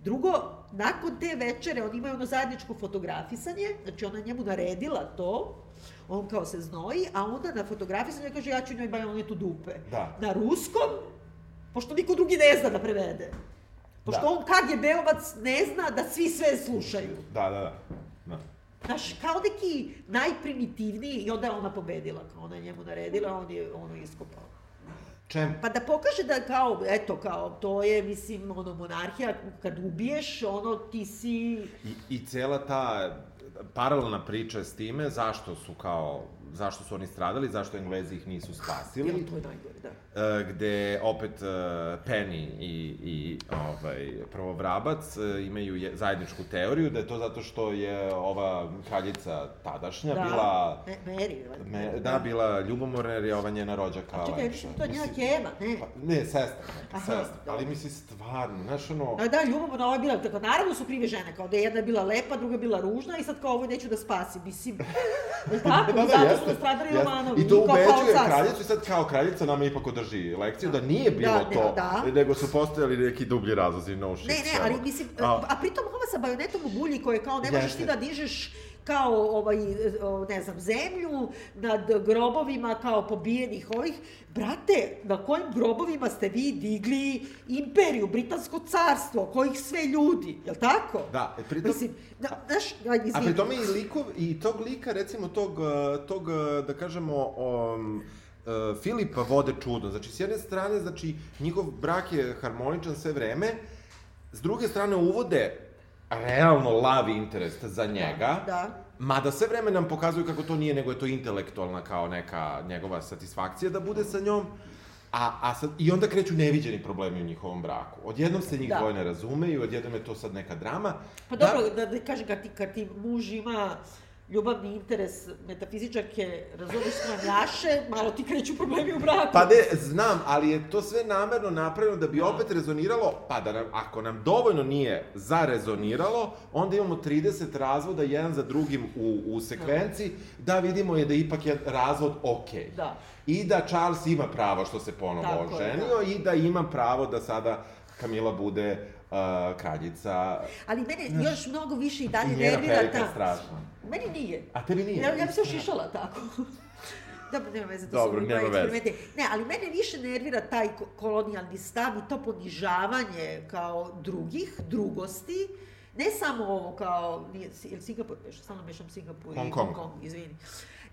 Drugo, nakon te večere, oni imaju ono zajedničko fotografisanje, znači ona njemu naredila to, on kao se znoji, a onda na fotografisanju kaže ja ću njoj bajonetu dupe. Da. Na ruskom, pošto niko drugi ne zna da prevede. Pošto da. on KGB-ovac ne zna da svi sve slušaju. Da, da, da. da. Znaš, kao neki najprimitivniji, i onda je ona pobedila, kao ona je njemu naredila, on je ono iskopao. Čem? Pa da pokaže da kao, eto, kao, to je, mislim, ono, monarhija, kad ubiješ, ono, ti si... I, i cela ta paralelna priča s time, zašto su kao zašto su oni stradali, zašto Englezi ih nisu spasili. Ja, to je najgore, da. E, gde opet e, Penny i, i ovaj, prvo Vrabac e, imaju je, zajedničku teoriju da je to zato što je ova kraljica tadašnja da. bila... Me, Mary. Me, da, da, bila ljubomorna jer je ova njena rođaka. A čekaj, mislim, to je njena kema, ne? Pa, ne, sestra, neka, Aha, sestra. Da. Ali misli, stvarno, znaš ono... Da, da, ljubomorna, ova je bila, tako, naravno su krive žene, kao da je jedna je bila lepa, druga bila ružna i sad kao ovo neću da spasim, mislim. *laughs* tako, da, da, zato što stradali Romanovi. I to ubeđuje kraljicu i sad kao kraljica nama ipak održi lekciju da nije bilo da, to, da. nego su postojali neki dublji razlozi, no shit. Ne, ne, ali mislim, a, a pritom ova sa bajonetom u bulji koje kao ne možeš ti da dižeš kao ovaj, ne znam, zemlju nad grobovima kao pobijenih ovih. Brate, na kojim grobovima ste vi digli imperiju, britansko carstvo, kojih sve ljudi, je li tako? Da, e, pritom... Mislim, da, znaš, aj, A pritom i likov, i tog lika, recimo, tog, tog da kažemo, um, uh, Filipa vode čudno. Znači, s jedne strane, znači, njihov brak je harmoničan sve vreme, s druge strane uvode realno lavi interes za njega. Da, da. Mada sve vreme nam pokazuju kako to nije, nego je to intelektualna kao neka njegova satisfakcija da bude sa njom. A, a sad, I onda kreću neviđeni problemi u njihovom braku. Odjednom se njih Da. dvoje ne razumeju, odjednom je to sad neka drama. Pa dobro, da, da kažem, kad ti, kad ti muž ima ljubavni interes metafizičarke, razumeš smanjaše, malo ti kreću problemi u braku. Pa ne, znam, ali je to sve namerno napravljeno da bi opet rezoniralo, pa da nam, ako nam dovoljno nije zarezoniralo, onda imamo 30 razvoda jedan za drugim u, u sekvenciji, da vidimo je da ipak je razvod okej. Da. I da Charles ima pravo što se ponovo Tako je, oženio i da ima pravo da sada Kamila bude uh, kraljica Ali mene još mnogo više i dalje nervira ta... strašna. Meni nije. A tebi nije? Ja, ja bi se ušišala tako. *laughs* Dobro, nema veze, to Dobro, su nema veze. Ne, ali mene više nervira taj ko- kolonijalni stav i to ponižavanje kao drugih, drugosti, ne samo ovo kao, nije, je li Singapur, još stalno mešam Singapur Hong i Kong. Hong Kong, izvini.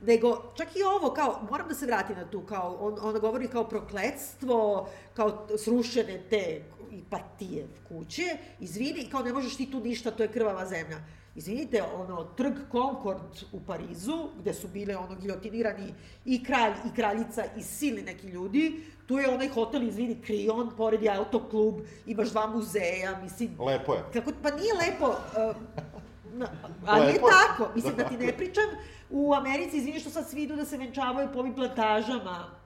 Nego, čak i ovo, kao, moram da se vratim na tu, kao, on, ona govori kao prokletstvo, kao srušene te i partije kuće, izvini, kao ne možeš ti tu ništa, to je krvava zemlja. Izvinite, ono, trg Concord u Parizu, gde su bile ono giljotinirani i kralj i kraljica i silni neki ljudi, tu je onaj hotel, izvini, Krion, pored je autoklub, imaš dva muzeja, mislim, Lepo je. kako, pa nije lepo, uh, *laughs* na, ali Lepo je. tako, mislim da ti ne pričam, u Americi, izvini što sad svi idu da se venčavaju po ovim plantažama,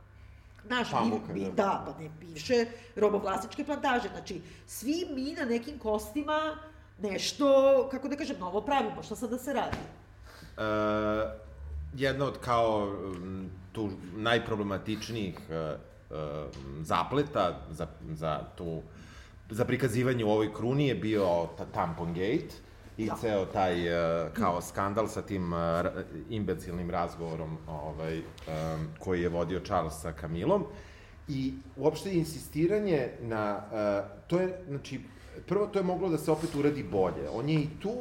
Naš, Pamuka, bi, da. da, pa ne, bivše robovlasničke plantaže. Znači, svi mi na nekim kostima nešto, kako da kažem, novo pravimo. Šta sad da se radi? Uh, jedna od kao tu najproblematičnijih uh, zapleta za, za tu za prikazivanje u ovoj kruni je bio ta tampon gate i Da. ceo taj uh, kao skandal sa tim uh, imbecilnim razgovorom ovaj, um, koji je vodio Charles sa Kamilom i uopšte insistiranje na, uh, to je, znači, prvo to je moglo da se opet uradi bolje. On je i tu,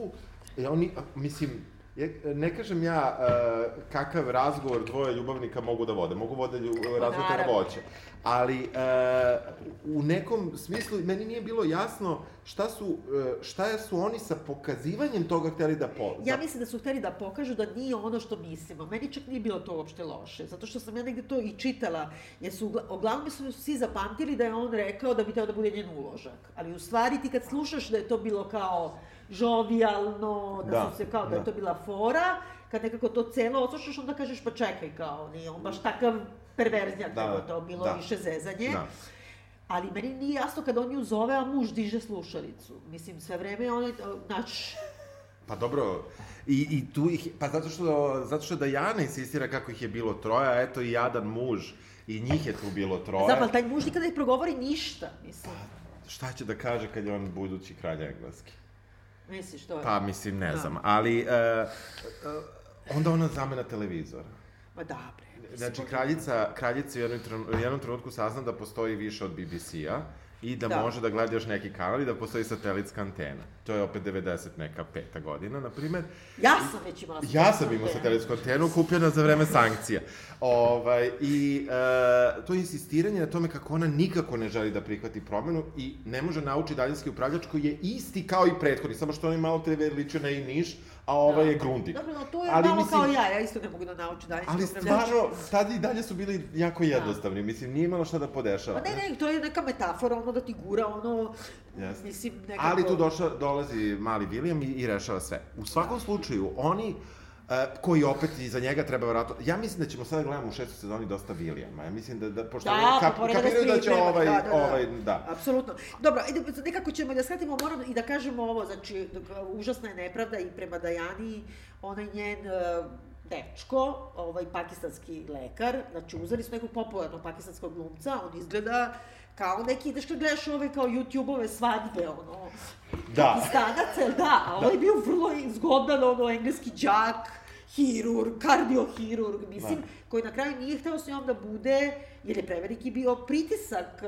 e, oni, a, mislim, Ja, ne kažem ja uh, kakav razgovor dvoje ljubavnika mogu da vode. Mogu vode lju, razgovor na naravno. voće. Ali uh, u nekom smislu meni nije bilo jasno šta su, uh, šta su oni sa pokazivanjem toga hteli da po... Ja mislim da su hteli da pokažu da nije ono što mislimo. Meni čak nije bilo to uopšte loše, zato što sam ja negde to i čitala, jer su, ugla- uglavnom su svi zapamtili da je on rekao da bi teo da bude njen uložak. Ali u stvari ti kad slušaš da je to bilo kao žovijalno, da, Da, su se kao da, da. je to bila fora, kad nekako to celo oslušaš, onda kažeš pa čekaj kao, nije on baš takav perverznjak, Da, nego je to bilo da. više zezanje. Da. Ali meni nije jasno kada on nju zove, a muž diže slušalicu. Mislim, sve vreme je onaj, naš, Pa dobro, i, i tu ih, pa zato što, zato što Dajana insistira kako ih je bilo troje, a eto i jadan muž, i njih je tu bilo troje. Znam, ali taj muž nikada ne progovori ništa, mislim. Šta će da kaže kad je on budući kralj engleski? Misliš, to je... Pa, mislim, ne Da. znam, ali e, onda ona zamena televizor. Ma da, bre. mislim, Znači, kraljica, kraljica u jednom, tren- u jednom trenutku sazna da postoji više od BBC-a i da, Da. može da gleda još neki kanal i da postoji satelitska antena. To je opet 90 neka peta godina, na primer. Ja sam već imala... Ja sam imao satelitsku antenu kupljena za vreme sankcija. Ovaj, I e, to insistiranje na tome kako ona nikako ne želi da prihvati promenu i ne može nauči daljinski upravljač koji je isti kao i prethodni, samo što on je malo TV ličio na i niš, a ovaj je grundig. Dobro, no, to je Ali malo mislim- kao ja, ja isto ne mogu da naučim dalje. Ali stvarno, tad i dalje su bili jako jednostavni, mislim, nije imalo šta da podešava. Pa ne, ne, to je neka metafora, ono da ti gura, ono... Jeste. Mislim, nekako... Ali tu došla, dolazi mali William i, i rešava sve. U svakom slučaju, oni, e, koji opet iza njega treba vratno... Ja mislim da ćemo sada gledamo u šestoj sezoni dosta Williama. Ja mislim da, da pošto Da, pa kap, da kapiraju da će treba, ovaj, da, da, da. ovaj, da. Apsolutno. Dobro, ajde, nekako ćemo da shvatimo, moram i da kažemo ovo, znači, užasna je nepravda i prema Dajani, onaj njen uh, dečko, ovaj pakistanski lekar, znači uzeli su nekog popularnog pakistanskog glumca, on izgleda kao neki, ideš kad gledaš ove kao YouTube-ove svadbe, ono, Da. Jel da, a ovo je bio vrlo zgodan, ono, engleski đak, hirurg, kardiohirurg, mislim, Da. koji na kraju nije hteo s njom da bude, jer je preveliki bio pritisak e,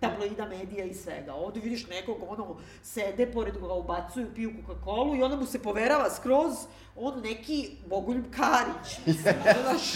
tabloida, medija i svega. Ovde vidiš nekog, ono, sede, pored ga ubacuju, piju Coca-Cola i onda mu se poverava skroz, on neki Bogoljub Karić, mislim, znaš,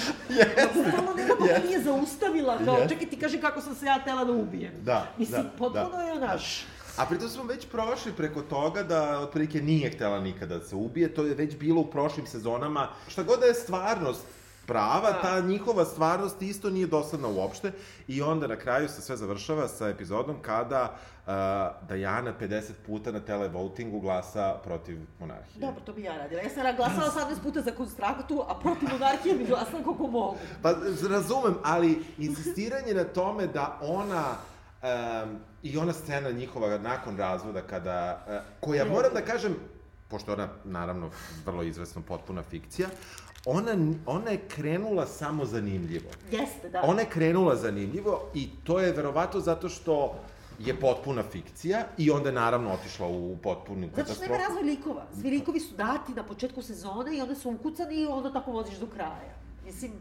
da bukvalno nekako ga nije zaustavila, kao, Jeste. čekaj ti kaže kako sam se ja tela da ubijem. Da, Mislim, da, potpuno da. je naš. A pritom smo već prošli preko toga da otprilike nije htela nikada da se ubije, to je već bilo u prošlim sezonama. Šta god da je stvarnost, prava, Da. ta njihova stvarnost isto nije dosadna uopšte i onda na kraju se sve završava sa epizodom kada uh, Diana 50 puta na televotingu glasa protiv monarhije. Dobro, to bi ja radila. Ja sam glasala 18 puta za konstraktu, a protiv monarhije bi glasala koliko mogu. Pa, razumem, ali insistiranje na tome da ona um, i ona scena njihova nakon razvoda kada, uh, koja moram da kažem, pošto ona naravno vrlo izvesno potpuna fikcija, ona, ona je krenula samo zanimljivo. Jeste, da. Ona je krenula zanimljivo i to je verovato zato što je potpuna fikcija i onda je naravno otišla u potpunu Zato što nema katastrofu. razvoj likova. Svi likovi su dati na početku sezone i onda su ukucani i onda tako voziš do kraja. Mislim,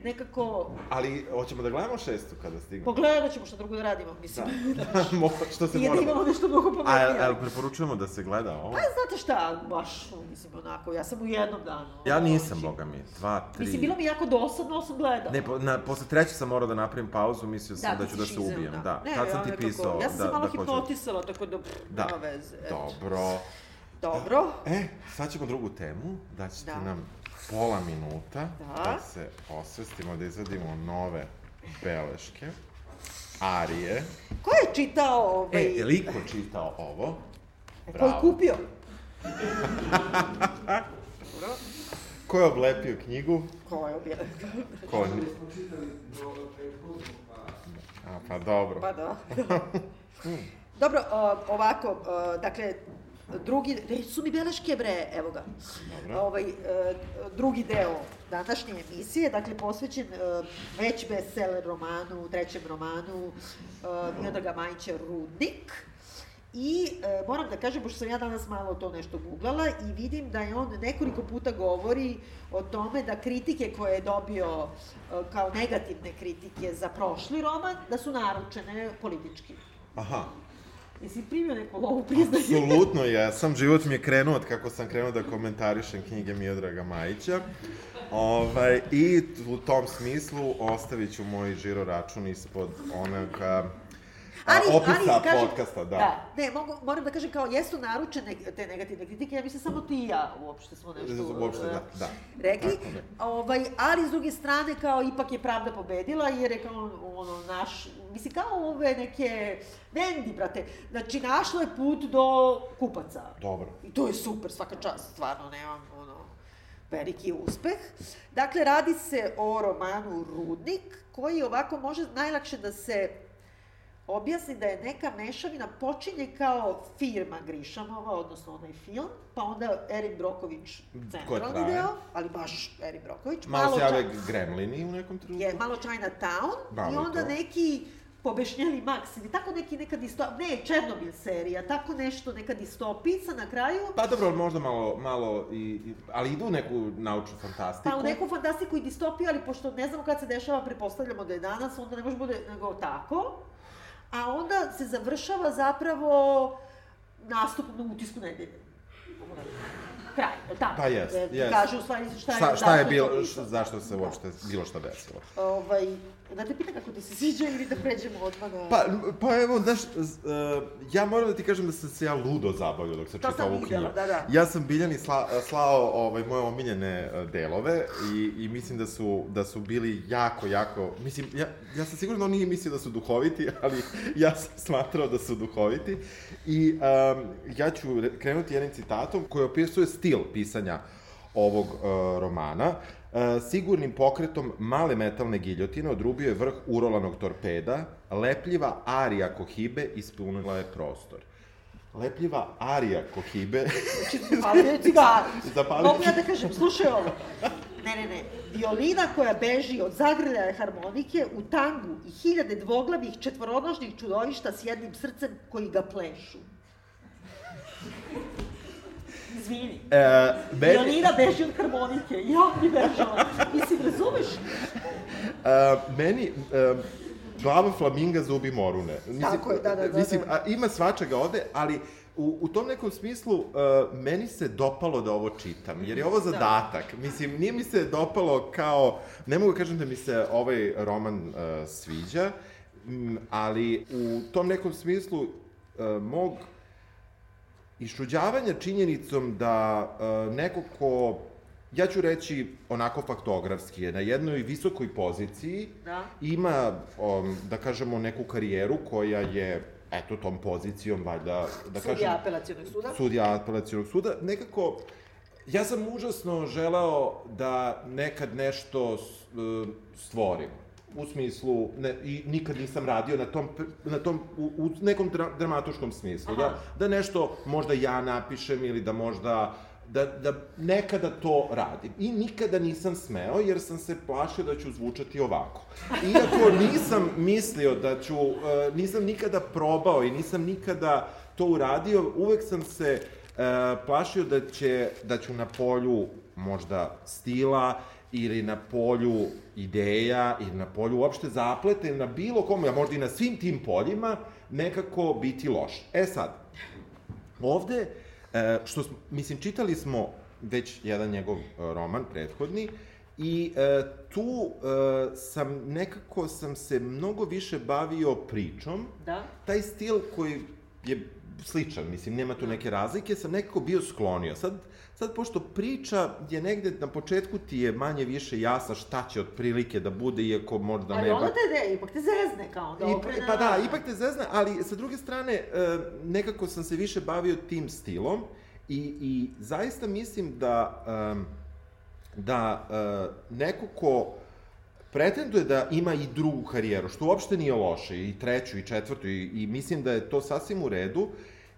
nekako... Ali, hoćemo da gledamo šestu kada stigne? Pogledat ćemo što drugo da radimo, mislim. Da. *laughs* Mo- što se Nije da mora... imamo nešto mnogo A, pametnije. jel preporučujemo da se gleda ovo? Pa, znate šta, baš, mislim, onako, ja sam u jednom danu. Ja nisam, znači, boga mi. Dva, tri... Mislim, bilo mi jako dosadno, ali sam gledala. Ne, po, na, posle treće sam morao da napravim pauzu, mislio sam da, ti ću da se ubijem. Da, Ne, Tad sam ti nekako- pisao Ja sam da, se malo da hipnotisala, tako da, pff, Da, nema veze. eto. dobro. Dobro. E, sad ćemo drugu temu, da ćete Da. nam pola minuta Da. da se osvestimo, da izvadimo nove beleške. Arije. Ko je čitao ovaj... E, je li iko čitao ovo? ko je kupio? Ko je oblepio knjigu? Ko je objavio? Ko? A, pa dobro. Pa da. *laughs* Dobro, ovako, dakle, drugi, gde su mi beleške bre, evo ga. Ovaj, e, drugi deo današnje emisije, dakle, posvećen e, već bestseller romanu, trećem romanu e, Miodraga Majića Rudnik. I e, moram da kažem, pošto sam ja danas malo to nešto googlala i vidim da je on nekoliko puta govori o tome da kritike koje je dobio e, kao negativne kritike za prošli roman, da su naručene politički. Aha. Jesi primio neku lovu priznanje? Apsolutno jesam. Život mi je krenuo od kako sam krenuo da komentarišem knjige Miodraga Majića. Ovaj, I u tom smislu ostavit ću moj žiro račun ispod onog a, a, opisa kažem- podcasta. Da. Da, ne, mogu, moram da kažem kao, jesu naručene te negativne kritike, ja mislim samo ti i ja uopšte smo nešto Uopšte, da, da. rekli, Tako da. ovaj, ali s druge strane kao ipak je pravda pobedila jer je kao ono naš, mislim kao ove neke Vendi, brate, znači našlo je put do kupaca. Dobro. I to je super, svaka čast, stvarno, nemam ono, veliki uspeh. Dakle, radi se o romanu Rudnik, koji ovako može najlakše da se objasni da je neka mešavina počinje kao firma Grišanova, odnosno onaj film, pa onda Erin Broković centralni deo, ali baš Erin Broković. Malo se čak- jave gremlini u nekom trenutku. je malo Chinatown Malo i onda to. neki pobešnjeli Max ili tako neki neka distopija, ne, Černobil serija, tako nešto, neka distopica na kraju, Pa dobro, možda malo, malo i, i, ali idu u neku naučnu fantastiku. pa u neku fantastiku i distopiju, ali pošto ne znamo kad se dešava, prepostavljamo da je danas, onda ne može bude nego tako, a onda se završava zapravo nastupom na utisku nedelje. Kraj, tako? Pa jest, jest. Kaže u stvari šta je, Šta, šta je bilo, zašto se uopšte bilo šta desilo? Ovaj, da te pitam kako ti se sviđa ili da pređemo odmah na... Pa, pa evo, znaš, e, ja moram da ti kažem da sam se ja ludo zabavio dok sam čitao ovu knjigu. da, da. Ja sam Biljani sla, slao ovaj, moje omiljene e, delove i, i mislim da su, da su bili jako, jako, mislim, ja, ja sam siguran da on nije mislio da su duhoviti, *laughs* ali ja sam smatrao da su duhoviti. I um, ja ću re- krenuti jednim citatom koji opisuje stil pisanja ovog uh, romana. Uh, sigurnim pokretom male metalne giljotine odrubio je vrh urolanog torpeda, lepljiva arija kohibe ispunila je prostor. Lepljiva arija kohibe Zapalio je *laughs* cigaru. Zapalio Mogu ja da kažem, slušaj ovo. Ne, ne, ne. Violina koja beži od zagrljaja harmonike u tangu i hiljade dvoglavih četvoronožnih čudovišta s jednim srcem koji ga plešu. Izvini. E, meni, Violina beži od harmonike. Ja mi bežala. Mislim, razumeš? e, meni e, glava flaminga, zubi morune. Mislim, Tako je, da, da, da, Mislim, da. a, ima svačega ovde, ali u, u tom nekom smislu e, meni se dopalo da ovo čitam, jer je ovo zadatak. Mislim, nije mi se dopalo kao, ne mogu da kažem da mi se ovaj roman e, sviđa, m, ali u tom nekom smislu e, mog išuđavanja činjenicom da e, neko ko ja ću reći onako faktografski, je na jednoj visokoj poziciji, Da. ima, um, da kažemo, neku karijeru koja je, eto, tom pozicijom, valjda, da kažem... Sudija apelacijonog suda. Sudija apelacijonog suda. Nekako, ja sam užasno želeo da nekad nešto e, stvorim. U smislu, ne, i nikad nisam radio na tom, na tom u, u nekom dra, dramatuškom smislu. Da, Aha. da nešto možda ja napišem ili da možda da, da nekada to radim. I nikada nisam smeo, jer sam se plašio da ću zvučati ovako. Iako nisam mislio da ću, e, nisam nikada probao i nisam nikada to uradio, uvek sam se e, plašio da, će, da ću na polju možda stila ili na polju ideja ili na polju uopšte zaplete na bilo kome, a možda i na svim tim poljima, nekako biti loš. E sad, Ovde, e, što smo, mislim, čitali smo već jedan njegov e, roman, prethodni, i e, tu e, sam, nekako sam se mnogo više bavio pričom, Da. taj stil koji je sličan, mislim, nema tu neke razlike, sam nekako bio sklonio. Sad, sad pošto priča je negde na početku ti je manje više jasna šta će otprilike da bude, iako možda Ali ne... onda ba- te, de, ipak te zezne kao da I, okrene pa da, ipak te zezna, ali sa druge strane, e, nekako sam se više bavio tim stilom i, i zaista mislim da, da e, neko ko pretenduje da ima i drugu karijeru, što uopšte nije loše, i treću, i četvrtu, i, i mislim da je to sasvim u redu,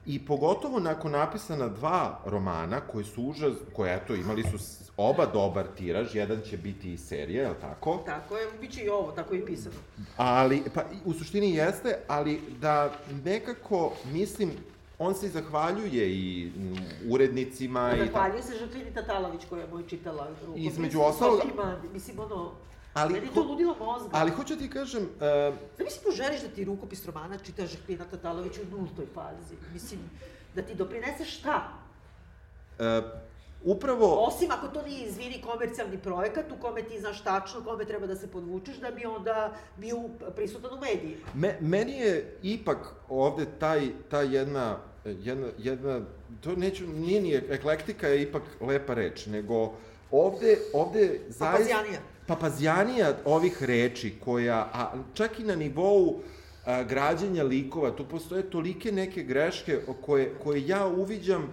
i pogotovo nakon napisana dva romana, koji su užas, koje, eto, imali su oba dobar tiraž, jedan će biti i serija, je li tako? Tako je, bit će i ovo, tako je i pisano. Ali, pa u suštini jeste, ali da nekako, mislim, on se i zahvaljuje i mm, urednicima i tako. Zahvaljujem se Žaklini Tatalović koja je moj čitala rukopis. Između ostalog- mislim, ono, Ali meni to ho- ludilo mozga. Ali hoću ti kažem, uh, Zamisli poželiš da ti rukopis romana čita Žaklina Tatalović u nultoj fazi. Mislim, da ti doprinese šta? uh, upravo, Osim ako to nije, izvini, komercijalni projekat u kome ti znaš tačno kome treba da se podvučeš da bi onda bio prisutan u medijima. me, meni je ipak ovde taj, ta jedna, jedna, jedna, to neću, nije ni eklektika je ipak lepa reč, nego ovde, ovde zaista... Papazijanija. Papazijanija ovih reči koja, a čak i na nivou a, građenja likova, tu postoje tolike neke greške koje, koje ja uviđam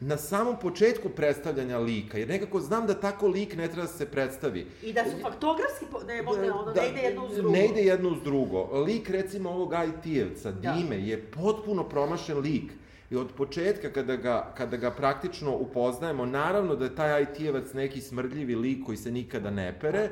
na samom početku predstavljanja lika, jer nekako znam da tako lik ne treba da se predstavi. I da su faktografski, po- ne, ne, ono, ne ide jedno uz drugo. Ne ide jedno uz drugo. Lik, recimo, ovog IT-evca, Da. Dime, je potpuno promašen lik. I od početka, kada ga, kada ga praktično upoznajemo, naravno da je taj IT-evac neki smrdljivi lik koji se nikada ne pere,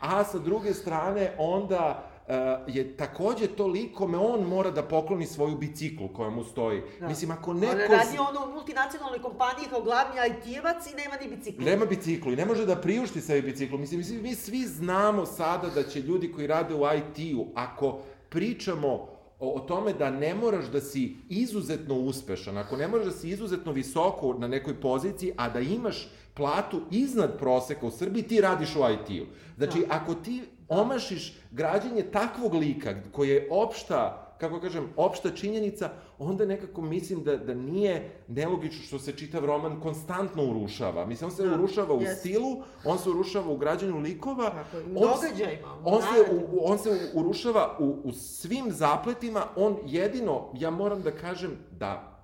a sa druge strane, onda uh, je takođe to lik kome on mora da pokloni svoju biciklu koja mu stoji. Da. Mislim, ako On neko... radi ono u multinacionalnoj kompaniji kao glavni IT-evac i nema ni bicikla. Nema biciklu i ne može da priušti sebi biciklu. Mislim, mislim, mi svi znamo sada da će ljudi koji rade u IT-u, ako pričamo o, o tome da ne moraš da si izuzetno uspešan, ako ne moraš da si izuzetno visoko na nekoj poziciji, a da imaš platu iznad proseka u Srbiji, ti radiš u IT-u. Znači, ako ti omašiš građenje takvog lika, koji je opšta kako kažem, opšta činjenica, onda nekako mislim da, da nije nelogično što se čitav roman konstantno urušava. Mislim, on se Da, urušava u jest. stilu, on se urušava u građanju likova, Tako u on se- događajima, u on se, u, on se urušava u, u svim zapletima, on jedino, ja moram da kažem da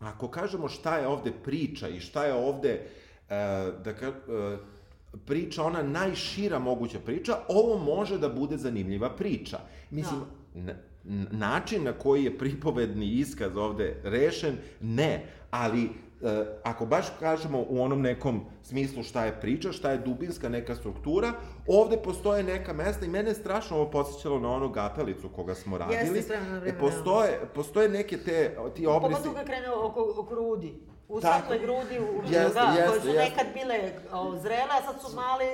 ako kažemo šta je ovde priča i šta je ovde, e, da ka, e, priča, ona najšira moguća priča, ovo može da bude zanimljiva priča. Mislim, n- način na koji je pripovedni iskaz ovde rešen, ne, ali e, ako baš kažemo u onom nekom smislu šta je priča, šta je dubinska neka struktura, ovde postoje neka mesta i mene je strašno ovo podsjećalo na onu gapelicu koga smo radili. s vremena na vreme, e, postoje, postoje neke te, ti obrisi... Pogotovo kad krene oko, oko grudi. U Tako. svetle grudi, u, Jeste, da, koje jeste, su jeste. nekad bile o, zrele, a sad su male,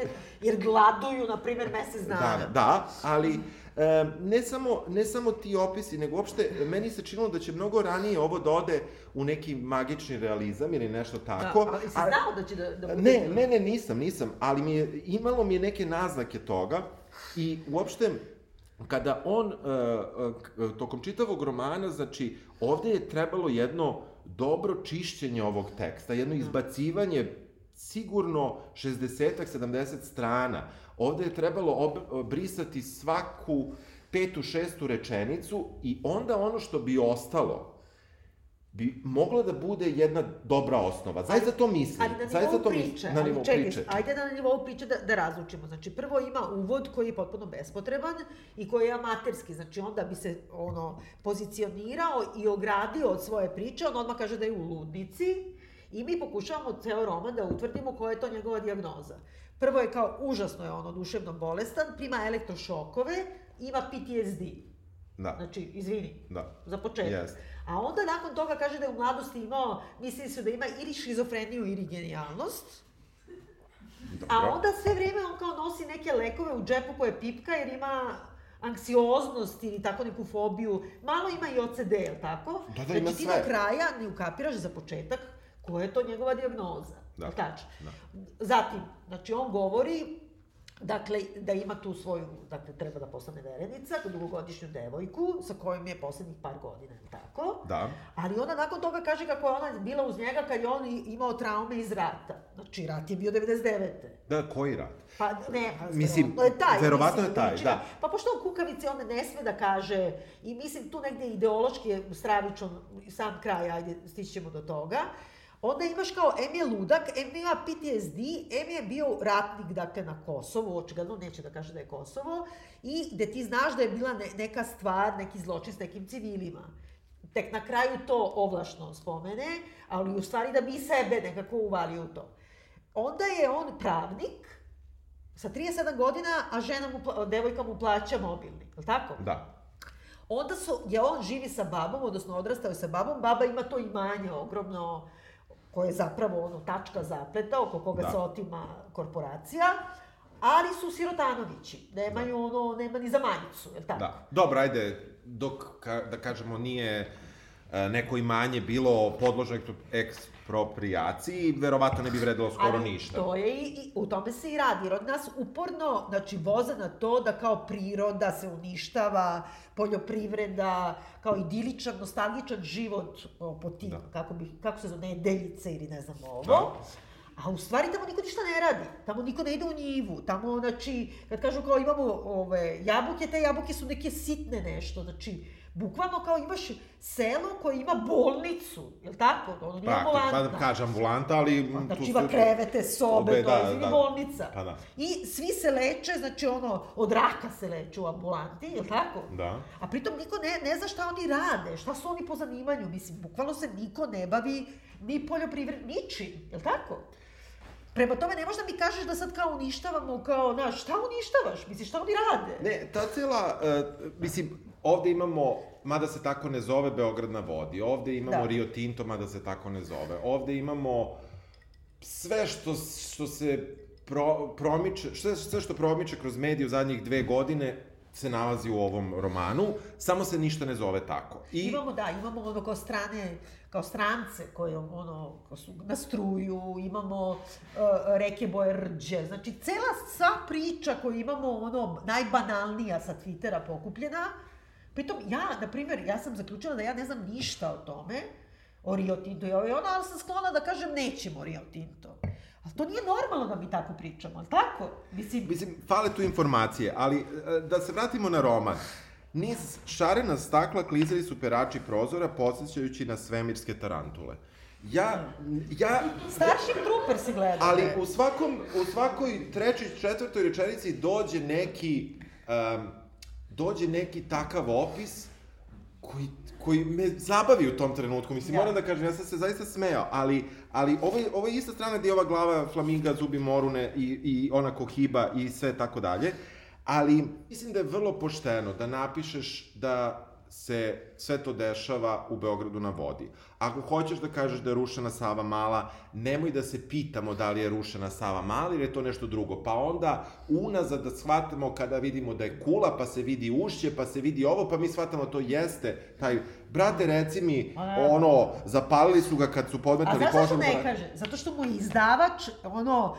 jer gladuju, na primjer, mesec dana. Da, da, ali e, ne, samo, ne samo ti opisi, nego uopšte meni se činilo da će mnogo ranije ovo da ode u neki magični realizam ili nešto tako. Da, ali si znao da će da, da bude... Ne, ne, ne, nisam, nisam, ali mi je, imalo mi je neke naznake toga i uopšte kada on, e, e, tokom čitavog romana, znači, ovde je trebalo jedno dobro čišćenje ovog teksta, jedno izbacivanje sigurno 60-ak, 70 strana. Ovde je trebalo ob, brisati svaku petu, šestu rečenicu i onda ono što bi ostalo, bi mogla da bude jedna dobra osnova. Zaista to mislim. Ali na nivou to priče, mislim. Na nivou čekaj, priče. ajde da na nivou priče da, da razlučimo. Znači, prvo ima uvod koji je potpuno bespotreban i koji je amaterski. Znači, onda bi se ono pozicionirao i ogradio od svoje priče, on odmah kaže da je u ludnici i mi pokušavamo ceo roman da utvrdimo koja je to njegova dijagnoza. Prvo je kao, užasno je ono duševno bolestan, prima elektrošokove, ima PTSD. Da. Znači, izvini, Da. za početak. Jeste. A onda nakon toga kaže da je u mladosti imao, misli su da ima ili šizofreniju ili genijalnost. A Dobro. onda sve vreme on kao nosi neke lekove u džepu koje pipka jer ima anksioznost ili tako neku fobiju. Malo ima i OCD, je li tako? Da, da, znači, ima ti sve. do kraja ne ukapiraš za početak koja je to njegova dijagnoza. Da, Da. Tačno. da. Zatim, znači on govori Dakle, da ima tu svoju, dakle, treba da postane verenica, dugogodišnju devojku, sa kojom je poslednjih par godina, tako? Da. Ali onda nakon toga kaže kako je ona bila uz njega kad je on imao traume iz rata. Znači, rat je bio 99. Da, koji rat? Pa ne, pa, Mislim, verovatno je taj. verovatno mislim, je taj, liči na- da. Pa pošto on kukavice, on ne sme da kaže, i mislim tu negde ideološki je stravičan sam kraj, ajde, stići ćemo do toga. Onda imaš kao, M je ludak, M ima PTSD, M je bio ratnik, dakle, na Kosovu, očigledno neće da kaže da je Kosovo, i gde ti znaš da je bila ne, neka stvar, neki zločin s nekim civilima. Tek na kraju to ovlašno spomene, ali u stvari da bi sebe nekako uvalio u to. Onda je on pravnik, sa 37 godina, a žena mu, devojka mu plaća mobilni, je li tako? Da. Onda su, je on živi sa babom, odnosno odrastao je sa babom, baba ima to imanje ogromno, koje je zapravo ono tačka zapleta oko koga Da. se otima korporacija, ali su sirotanovići, nemaju ono, nema ni za majicu, je li tako? Da. Dobro, ajde, dok, ka, da kažemo, nije neko imanje bilo podložno ekspro- ekspropriaciji, verovatno ne bi vredilo skoro Ali ništa. to je i, i, u tome se i radi, jer od nas uporno, znači, voze na to da kao priroda se uništava, poljoprivreda, kao idiličan, nostalgičan život o, po tim, Da. kako, bi, kako se zove, nedeljice ili ne znam ovo. Da. A u stvari tamo niko ništa ne radi, tamo niko ne ide u njivu, tamo, znači, kad kažu kao imamo ove, jabuke, te jabuke su neke sitne nešto, znači, bukvalno kao imaš selo koje ima bolnicu, je li tako? Ono nije Praktik, pa ambulantna. da kažem ambulanta, ali... tu Znači su- ima krevete, sobe, to da, je izvini da. bolnica. Pa da. I svi se leče, znači ono, od raka se leče u ambulanti, je li tako? Da. A pritom niko ne, ne zna šta oni rade, šta su oni po zanimanju, mislim, bukvalno se niko ne bavi ni poljoprivred, ničim, je li tako? Prema tome, ne možda mi kažeš da sad kao uništavamo, kao, znaš, šta uništavaš? Misliš, šta oni rade? Ne, ta cela, uh, mislim, ovde imamo, mada se tako ne zove Beograd na vodi, ovde imamo Da. Rio Tinto, mada se tako ne zove, ovde imamo sve što, što se pro, promiče, sve, sve što promiče kroz mediju zadnjih dve godine se nalazi u ovom romanu, samo se ništa ne zove tako. I, Imamo, da, imamo ono kao strane, kao strance koje ono, ko su na struju, imamo uh, reke boje rđe, znači cela sva priča koju imamo ono najbanalnija sa Twittera pokupljena, pritom ja, na primjer, ja sam zaključila da ja ne znam ništa o tome, o Rio Tinto i ovo i ono, ali sam sklona da kažem nećemo Rio Tinto. Ali to nije normalno da mi tako pričamo, ali tako? Mislim, Mislim, fale tu informacije, ali e, da se vratimo na roman. Niz šarena stakla klizali su perači prozora, podsjećajući na svemirske tarantule. Ja, ja, Starship Trooper se gleda. ali u svakom, u svakoj trećoj, četvrtoj rečenici dođe neki, um, dođe neki takav opis koji, koji me zabavi u tom trenutku. Mislim, Da. moram da kažem, ja sam se zaista smejao, ali, ali ovo, je, ovo je ista strana gde je ova glava flaminga, zubi morune i, i ona kohiba i sve tako dalje. Ali mislim da je vrlo pošteno da napišeš da se sve to dešava u Beogradu na vodi. Ako hoćeš da kažeš da je rušena Sava Mala, nemoj da se pitamo da li je rušena Sava Mala ili je to nešto drugo. Pa onda unazad da shvatamo kada vidimo da je kula, pa se vidi ušće, pa se vidi ovo, pa mi shvatamo to jeste taj... Brate, reci mi, A ne. ono, zapalili su ga kad su A podmetali znaš zašto požar. ne kaže? Zato što mu je izdavač, ono,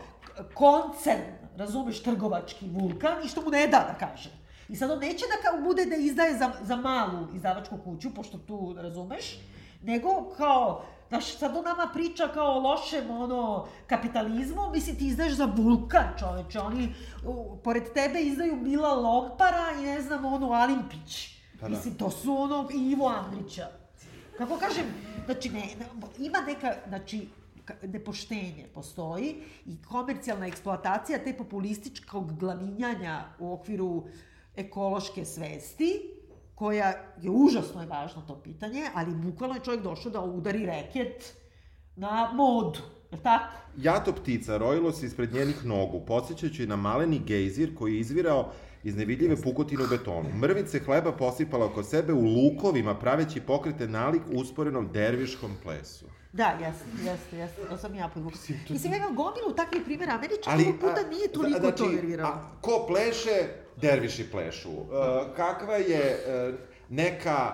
koncern, razumeš, trgovački vulkan i što mu ne da da kaže. I sad on neće da kao bude da izdaje za, za malu izdavačku kuću, pošto tu, razumeš, nego kao Znaš, sad on nama priča kao o lošem, ono, kapitalizmu, mislim, ti izdaješ za vulkan, čoveče, oni, u, pored tebe izdaju Mila Lompara i ne znam, ono, Alimpić. Pa da. mislim, to su ono, i Ivo Andrića. Kako kažem, znači, ne, ne, ima neka, znači, nepoštenje postoji i komercijalna eksploatacija te populističkog glavinjanja u okviru ekološke svesti, koja je užasno je važno to pitanje, ali bukvalno je čovjek došao da udari reket na modu, tako? Jato ptica rojilo se ispred njenih nogu, podsjećajući na maleni gejzir koji je izvirao iz nevidljive pukotine u betonu. Mrvice hleba posipala oko sebe u lukovima, praveći pokrete nalik usporenom derviškom plesu. Da, jeste, jeste, jeste, to sam ja podvukla. Mislim, ja imam gomilu takvih primjera, a meni čak Ali, puta a, nije toliko znači, to nerviralo. a, ko pleše, derviši plešu. Uh, kakva je uh, neka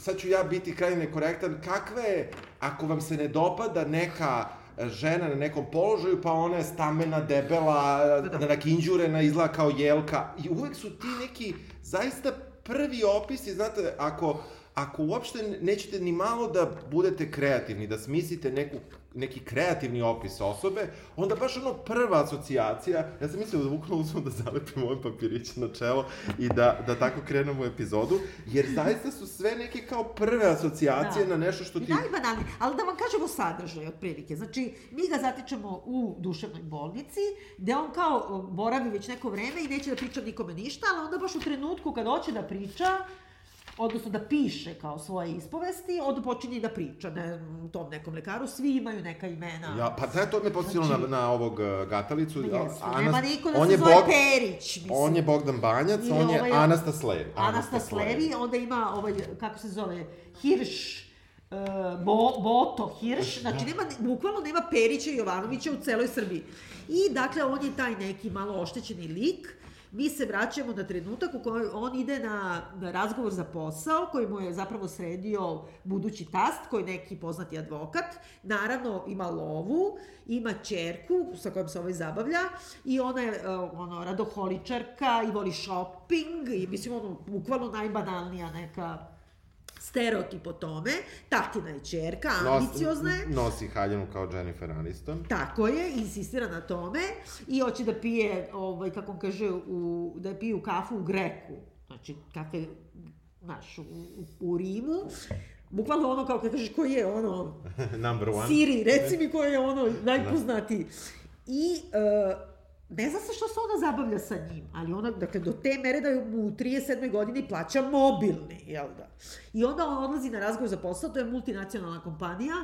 sad ću ja biti krajnje nekorektan, kakva je, ako vam se ne dopada neka e, žena na nekom položaju, pa ona je stamena, debela, da. nakinđurena, izgleda kao jelka. I uvek su ti neki zaista prvi opisi, znate, ako, ako uopšte nećete ni malo da budete kreativni, da smislite neku, neki kreativni opis osobe, onda baš ono prva asocijacija, ja sam mislio da bukvalno uzmem da zalepim ovaj papirić na čelo i da, da tako krenemo u epizodu, jer zaista su sve neke kao prve asocijacije Da. na nešto što ti... Najbanalnije, ali da vam kažemo sadržaj otprilike. Znači, mi ga zatičemo u duševnoj bolnici, gde on kao boravi već neko vreme i neće da priča nikome ništa, ali onda baš u trenutku kad hoće da priča, odnosno da piše kao svoje ispovesti, onda počinje i da priča ne, tom nekom lekaru, svi imaju neka imena. Ja, pa znaš, to me podsjetilo Znači- na, na ovog uh, Gatalicu. Ma a- jesu, Anas- nema niko da on se zove Bog- Perić, mislim. On je Bogdan Banjac, Ili on je ovaj- Anastas Levi. Anastas Levi, onda ima ovaj, kako se zove, Hirš, uh, Bo, Boto Hirš, znači nema, bukvalno nema Perića i Jovanovića u celoj Srbiji. I dakle, on je taj neki malo oštećeni lik, mi se vraćamo na trenutak u kojoj on ide na, na razgovor za posao, koji mu je zapravo sredio budući tast, koji je neki poznati advokat. Naravno, ima lovu, ima čerku sa kojom se ovaj zabavlja i ona je uh, ono, radoholičarka i voli shopping i mislim, ono, bukvalno najbanalnija neka stereotip o tome. Tatina je čerka, ambiciozna je. Nosi haljinu kao Jennifer Aniston. Tako je, insistira na tome i hoće da pije, ovaj, kako on kaže, u, da piju kafu u Greku. Znači, kafe, znaš, u, u, u Rimu. Bukvalno ono, kao kad kažeš, koji je ono, *laughs* Number one. Siri, reci mi koji je ono najpoznatiji. I uh, ne zna se što se ona zabavlja sa njim, ali ona, dakle, do te mere da mu u 37. godini plaća mobilni, jel da? I onda on odlazi na razgovor za posao, to je multinacionalna kompanija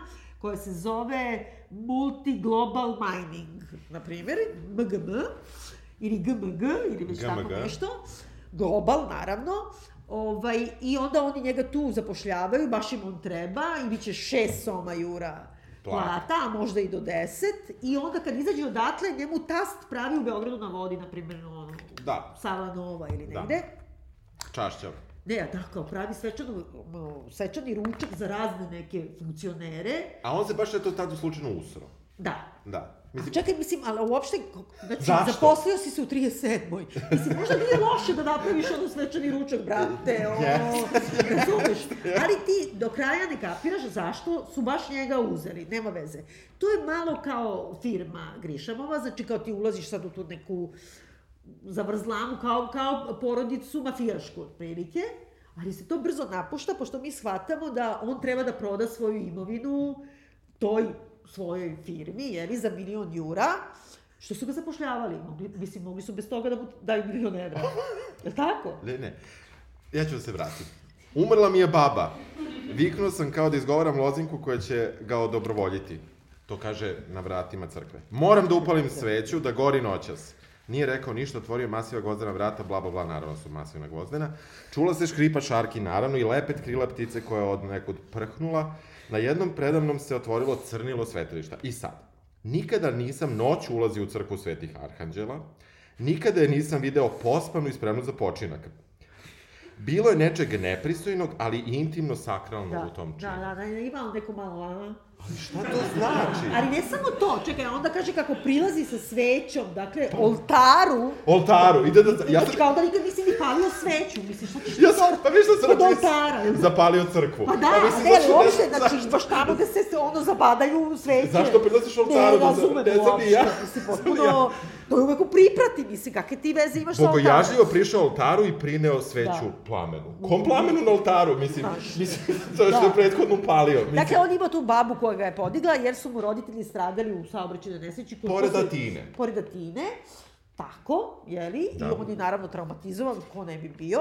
koja se zove Multi Global Mining, na primjer, MGM, ili GMG, ili već tako GMG. nešto. Global, naravno. Ovaj, I onda oni njega tu zapošljavaju, baš im on treba, i bit će šest soma jura Plata. a možda i do deset. I onda kad izađe odatle, njemu tast pravi u Beogradu na vodi, na primjer, ono, Da, Sava Nova ili Da. negde. čašćav. Ne, a tako, pravi svečanu, ono, svečani ručak za razne neke funkcionere. A on se baš eto tada slučajno usro. Da. Da. Mislim, Mislim, Čekaj, mislim, ali uopšte, znači, Zašto? zaposlio si se u 37. Mislim, možda nije loše da napraviš ono svečani ručak, brate, ono, razumeš? Ali ti do kraja ne kapiraš zašto su baš njega uzeli, nema veze. To je malo kao firma Grišamova, znači kao ti ulaziš sad u tu neku zavrzlamu, kao, kao porodicu mafijašku, otprilike, ali se to brzo napušta, pošto mi shvatamo da on treba da proda svoju imovinu toj svojoj firmi, jeli, za milion jura, što su ga zapošljavali. Mogli, mislim, mogli su bez toga da mu daju milion evra. *laughs* Je li tako? ne, ne. Ja ću da se vratim. Umrla mi je baba. Viknuo sam kao da izgovaram lozinku koja će ga odobrovoljiti. To kaže na vratima crkve. Moram da upalim sveću, da gori noćas. Nije rekao ništa, otvorio masiva gvozdena vrata, bla, bla, bla, naravno su masivna gvozdena. Čula se škripa šarki, naravno, i lepet krila ptice koja je od nekud prhnula. Na jednom predavnom se otvorilo crnilo svetilišta. I sad, nikada nisam noć ulazio u crkvu svetih arhanđela, nikada je nisam video pospanu i spremnu za počinak. Bilo je nečeg nepristojnog, ali intimno sakralno u tom činu. da, da, da, ima on neko malo, a? Šta to znači? Ali ne samo to, čekaj, onda kaže kako prilazi sa svećom, dakle, oltaru, Oltaru, ide da... Ja znači sam, kao da nikad nisi ni palio sveću, misliš, šta ćeš ja sam, pa viš šta sam kod oltara, da? zapalio crkvu. Pa da, mislim, ne, zašto- uopšte, ne- znači, zašto- baš tamo gde se, se ono zabadaju sveće. Zašto prilaziš oltaru Ne, da razumem ne ni uopšte, ja. mislim, ni potpuno, *laughs* to je uvek u priprati, mislim, kakve ti veze imaš sa oltarom? Bogojažljivo prišao oltaru i prineo sveću Da. plamenu. Kom plamenu na oltaru, mislim, Znaš. mislim, *laughs* to je što Da. je prethodno palio. Mislim, Dakle, on ima tu babu koja ga je podigla, jer su mu roditelji stradali u saobraćajnoj nesreći. Pored Atine. Pored Atine, tako, jeli? Da. I on je naravno traumatizovan, ko ne bi bio.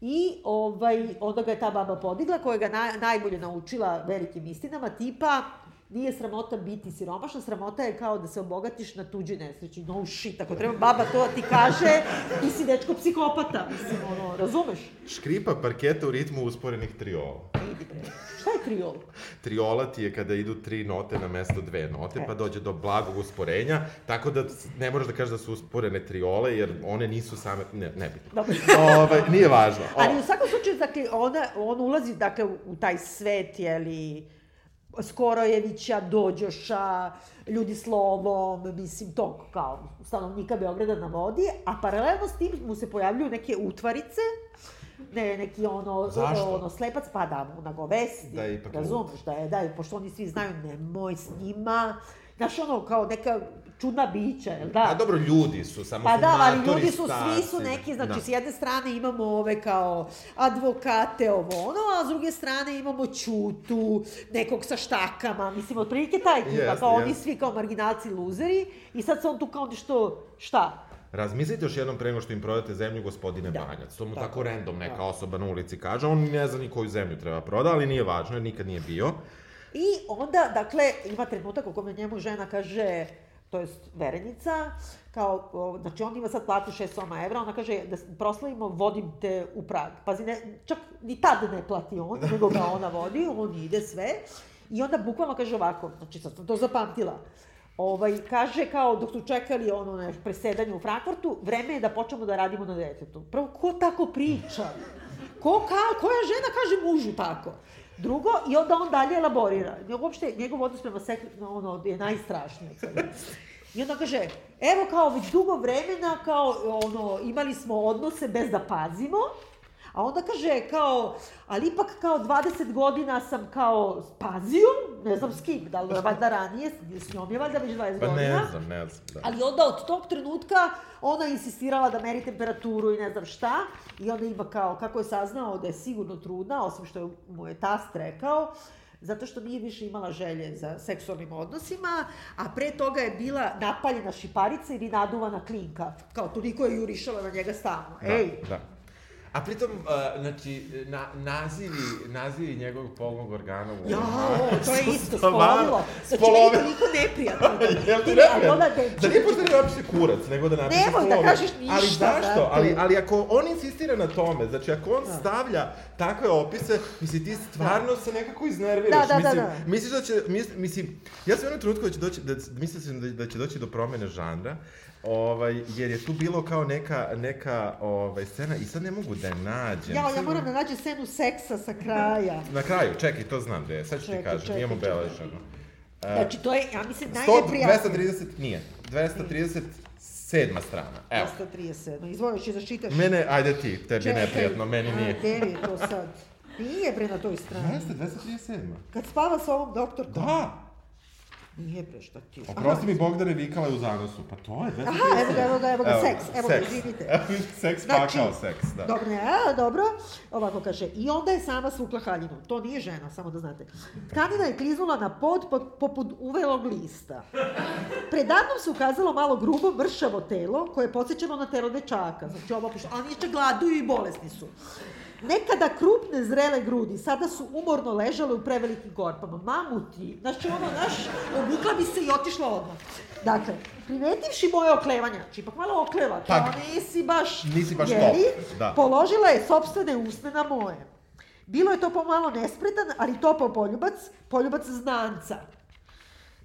I ovaj, onda ga je ta baba podigla, koja ga naj, najbolje naučila velikim istinama, tipa, nije sramota biti siromašna, sramota je kao da se obogatiš na tuđoj nesreći. No shit, ako treba baba to ti kaže, ti si dečko psihopata, mislim, ono, razumeš? Škripa parketa u ritmu usporenih triola. Idi bre. Šta je kriol? Triola ti je kada idu tri note na mesto dve note, pa dođe do blagog usporenja, tako da ne moraš da kažeš da su usporene triole, jer one nisu same, ne, ne bitno. Dobro. Ovaj, nije važno. O, Ali u svakom slučaju, dakle, ona, on ulazi dakle, u, u taj svet, jeli, Skorojevića, Dođoša, ljudi slovom, mislim, tog kao stanovnika Beograda na vodi, a paralelno s tim mu se pojavljuju neke utvarice, ne, neki ono, Zašto? ono slepac, pa da mu nagovesti, Da ipak razumeš, da je, da pošto oni svi znaju, nemoj s njima, znaš ono, kao neka čudna bića, jel da? A dobro, ljudi su, samo Pa su da, ali ljudi su, svi su neki, znači Da. s jedne strane imamo ove kao advokate, ovo ono, a s druge strane imamo Ćutu, nekog sa štakama, mislim, otprilike taj tipa, Jeste, kao oni jeste. svi kao marginalci, luzeri, i sad se on tu kao nešto, šta? Razmislite još jednom pre nego što im prodate zemlju, gospodine Da. Banjac. To mu Tako tako random neka da. osoba na ulici kaže. On ne zna ni koju zemlju treba proda, ali nije važno, jer nikad nije bio. I onda, dakle, ima trenutak u kome njemu žena kaže, to jest verenica, kao, o, znači on ima sad platu 600 evra, ona kaže da proslavimo, vodim te u Prag. Pazi, ne, čak ni tad ne plati on, *laughs* nego ga ona vodi, on ide sve. I onda bukvalno kaže ovako, znači sad sam to zapamtila, Ovaj, kaže kao dok su čekali ono ne, presedanje u Frankfurtu, vreme je da počnemo da radimo na detetu. Prvo, ko tako priča? Ko, ka, koja žena kaže mužu tako? Drugo, i onda on dalje elaborira. Uopšte, njegov odnos prema seksu, ono, je najstrašniji. *laughs* I onda kaže, evo kao već dugo vremena, kao, ono, imali smo odnose bez da pazimo, a onda kaže kao, ali ipak kao 20 godina sam kao pazio, ne znam s kim, da li valjda ranije, s njom je valjda već 20 Pa godina. ne znam, ne znam. Da. Ali onda od tog trenutka ona insistirala da meri temperaturu i ne znam šta. I onda ima kao, kako je saznao da je sigurno trudna, osim što je, mu je tast rekao, zato što nije više imala želje za seksualnim odnosima, a pre toga je bila napaljena šiparica ili naduvana klinka. Kao toliko je jurišala na njega stalno. Da, Ej, da. A pritom, uh, znači, na, nazivi, nazivi njegovog polnog organa u Ja, romanu to je isto spolovilo. Znači, spolovilo. meni toliko neprijatno. *laughs* Jel ti neprijatno? Da nije pošto ne napiše kurac, nego da napiše Nemoj da kažeš ništa, Ali zašto? Ali, ali ako on insistira na tome, znači ako on stavlja takve opise, misli ti stvarno se nekako iznerviraš. Da, da, da, mislim, da. Misliš da će, mis, mislim, ja sam u jednom trenutku da će doći, da, mislio sam da, da će doći do promene žanra, ovaj, jer je tu bilo kao neka, neka ovaj, scena i sad ne mogu da je nađem. Ja, ja moram da nađem scenu seksa sa kraja. Na kraju, čekaj, to znam gde je, sad ću ti Čekaj, kažem, čekaj, nije čekaj. obeleženo. Znači, to je, ja mislim, 100, najneprijatnije. 230, nije, 237 strana, evo. 237. Izvoliš i zašitaš. Mene, ajde ti, tebi je neprijatno, meni nije. Gde je to sad? Nije bre na toj strani. Jeste, 237. Kad spava sa ovom doktorkom. Da, Nije bre, šta ti? oprosti mi Bogdane vikala je u zanosu, pa to je 237. Aha, evo ga, evo ga, evo ga, seks, evo ga. *laughs* Evo, seks Znači, pakao seks, da. Dobro, ne, a, dobro. Ovako kaže, i onda je sama svukla haljinu. To nije žena, samo da znate. Tkanina je kliznula na pod, pod poput uvelog lista. Predavnom se ukazalo malo grubo, mršavo telo, koje je podsjećano na telo dečaka. Znači, ovo, oni jeszcze gladuju i bolesni su. Nekada krupne zrele grudi, sada su umorno ležale u prevelikim korpama. Mamuti, znači ono, znaš, obukla bi se i otišla odmah. Dakle, primetivši moje oklevanja, znači ipak malo okleva, kao nisi baš, nisi baš jeli, top, da. položila je sobstvene usne na moje. Bilo je to pomalo nespretan, ali topao poljubac, poljubac znanca.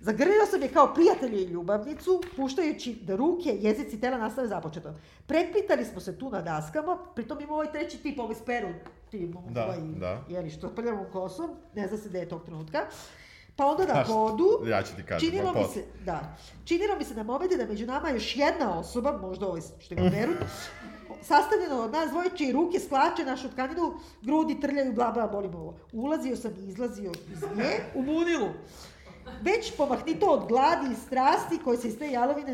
Zagrlio sam je kao prijatelju i ljubavnicu, puštajući da ruke, jezic i tela nastave započeto. Pretpitali smo se tu na daskama, pritom ima ovaj treći tip, ovaj speru, tim, Da, ovaj, da. jeli, što prljavom kosom, ne zna se gde je tog trenutka. Pa onda na *laughs* podu, Ja ću ti kažem, činilo mi se, da, činilo mi se na momente da među nama još jedna osoba, možda ovaj što ga beru, *laughs* sastavljeno od nas dvoje čije ruke sklače našu tkaninu, grudi trljaju, bla, bla, boli me ovo. Ulazio sam i izlazio iz nje u munilu. Već pomahnito od gladi i strasti koje se iz te jalovine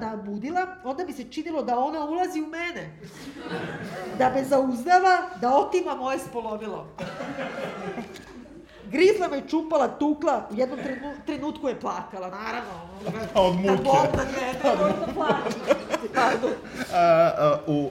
nabudila, onda mi se činilo da ona ulazi u mene. Da me zauzdava, da otima moje spolovilo. Grizla me, čupala, tukla, u jednom trenu, trenutku je plakala, naravno. Od muke. Kad Bog da može da plače. Pardon. A, a, u...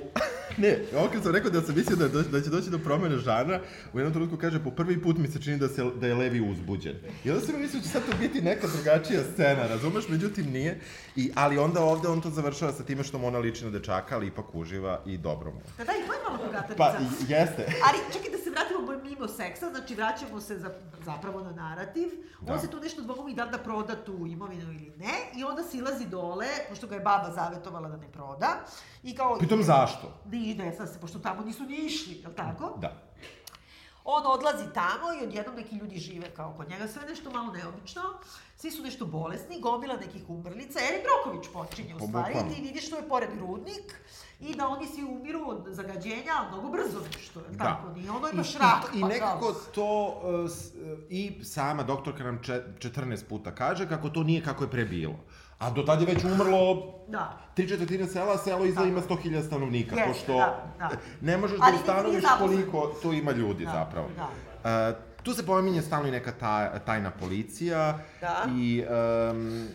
Ne, ovo kad sam rekao da sam mislio da, je doći, da će doći do promene žanra, u jednom trenutku kaže, po prvi put mi se čini da, se, da je Levi uzbuđen. I onda sam mislio da će sad to biti neka drugačija scena, razumeš? Međutim, nije. I, ali onda ovde on to završava sa time što mu ona liči na dečaka, ali ipak uživa i dobro mu. Da, da, i to je malo bogatarnica. Pa, jeste. *laughs* Ali čekaj da se vratimo mimo seksa, znači vraćamo se za, zapravo na narativ. Da. On se tu nešto dvoumi da da proda tu imovinu ili ne i onda silazi dole, pošto ga je baba zavetovala da ne proda. I kao... Pritom zašto? Ni ide, sad se, pošto tamo nisu ni išli, jel tako? Da. On odlazi tamo i odjednom neki ljudi žive kao kod njega, sve nešto malo neobično, svi su nešto bolesni, gomila nekih umrlica, Eri Broković počinje u Pa, stvari, ti vidiš što je pored rudnik i da oni svi umiru od zagađenja, ali mnogo brzo nešto, je Da. tako, nije ono ima I, šrak, i, I pa nekako to, uh, i sama doktorka nam če, 14 puta kaže kako to nije kako je pre bilo. A do tad je već umrlo Da. tri četvrtine sela, selo izgleda ima 100.000 stanovnika, Jeste, pošto da, da. ne možeš Ali da niko nije ustanoviš koliko tu ima ljudi Da, zapravo. da. Uh, tu se pominje stalno i neka taj, tajna policija Da. i um,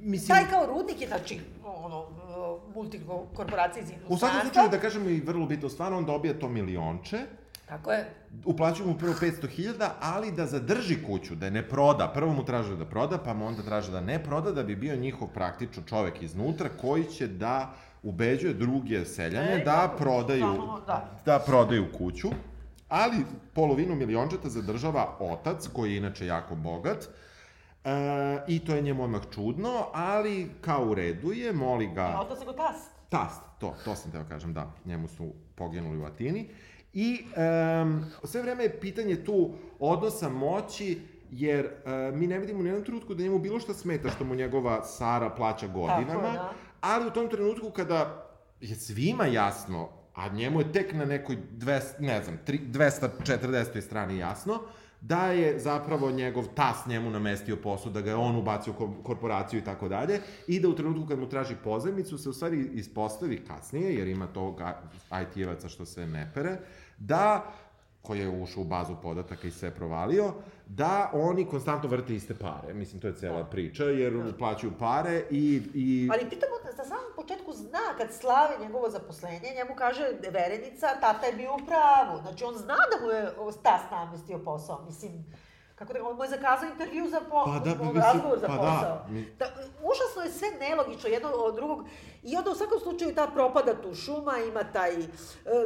mislim... Taj kao rudnik je, znači, ono, multikorporacija iz U svakom slučaju, da kažemo i vrlo bitno, stvarno on dobija to milionče, Tako je. uplaćuju mu prvo 500.000, ali da zadrži kuću, da je ne proda. Prvo mu traže da proda, pa mu onda traže da ne proda, da bi bio njihov praktično čovek iznutra koji će da ubeđuje druge seljane E, da prodaju, da. da prodaju kuću. Ali polovinu miliončeta zadržava otac, koji je inače jako bogat, E, I to je njemu odmah čudno, ali kao u redu je, moli ga... A otac nego tast. Tast, to, to sam teo kažem, da, njemu su poginuli u Atini. I um, sve vreme je pitanje tu odnosa moći, jer uh, mi ne vidimo u jednom trenutku da njemu bilo šta smeta što mu njegova Sara plaća godinama, je, da. ali u tom trenutku kada je svima jasno, a njemu je tek na nekoj 200, ne znam, tri- 240. strani jasno, da je zapravo njegov tas njemu namestio posao, da ga je on ubacio u ko- korporaciju i tako dalje, i da u trenutku kad mu traži pozajmicu se u stvari ispostavi kasnije, jer ima tog IT-evaca što se ne pere, da koji je ušao u bazu podataka i sve provalio, da oni konstantno vrte iste pare. Mislim, to je cela priča, jer uplaćuju pare i... i... Ali pritom on na samom početku zna kad slavi njegovo zaposlenje, njemu kaže verenica, tata je bio u pravu. Znači on zna da mu je o, tas namestio posao. Mislim, kako da on mu je zakazao intervju za po, Pa da, mislim, razgovor za pa da, posao. mi- Da, užasno je sve nelogično jedno od drugog. I onda u svakom slučaju ta propada tu šuma, ima taj, e,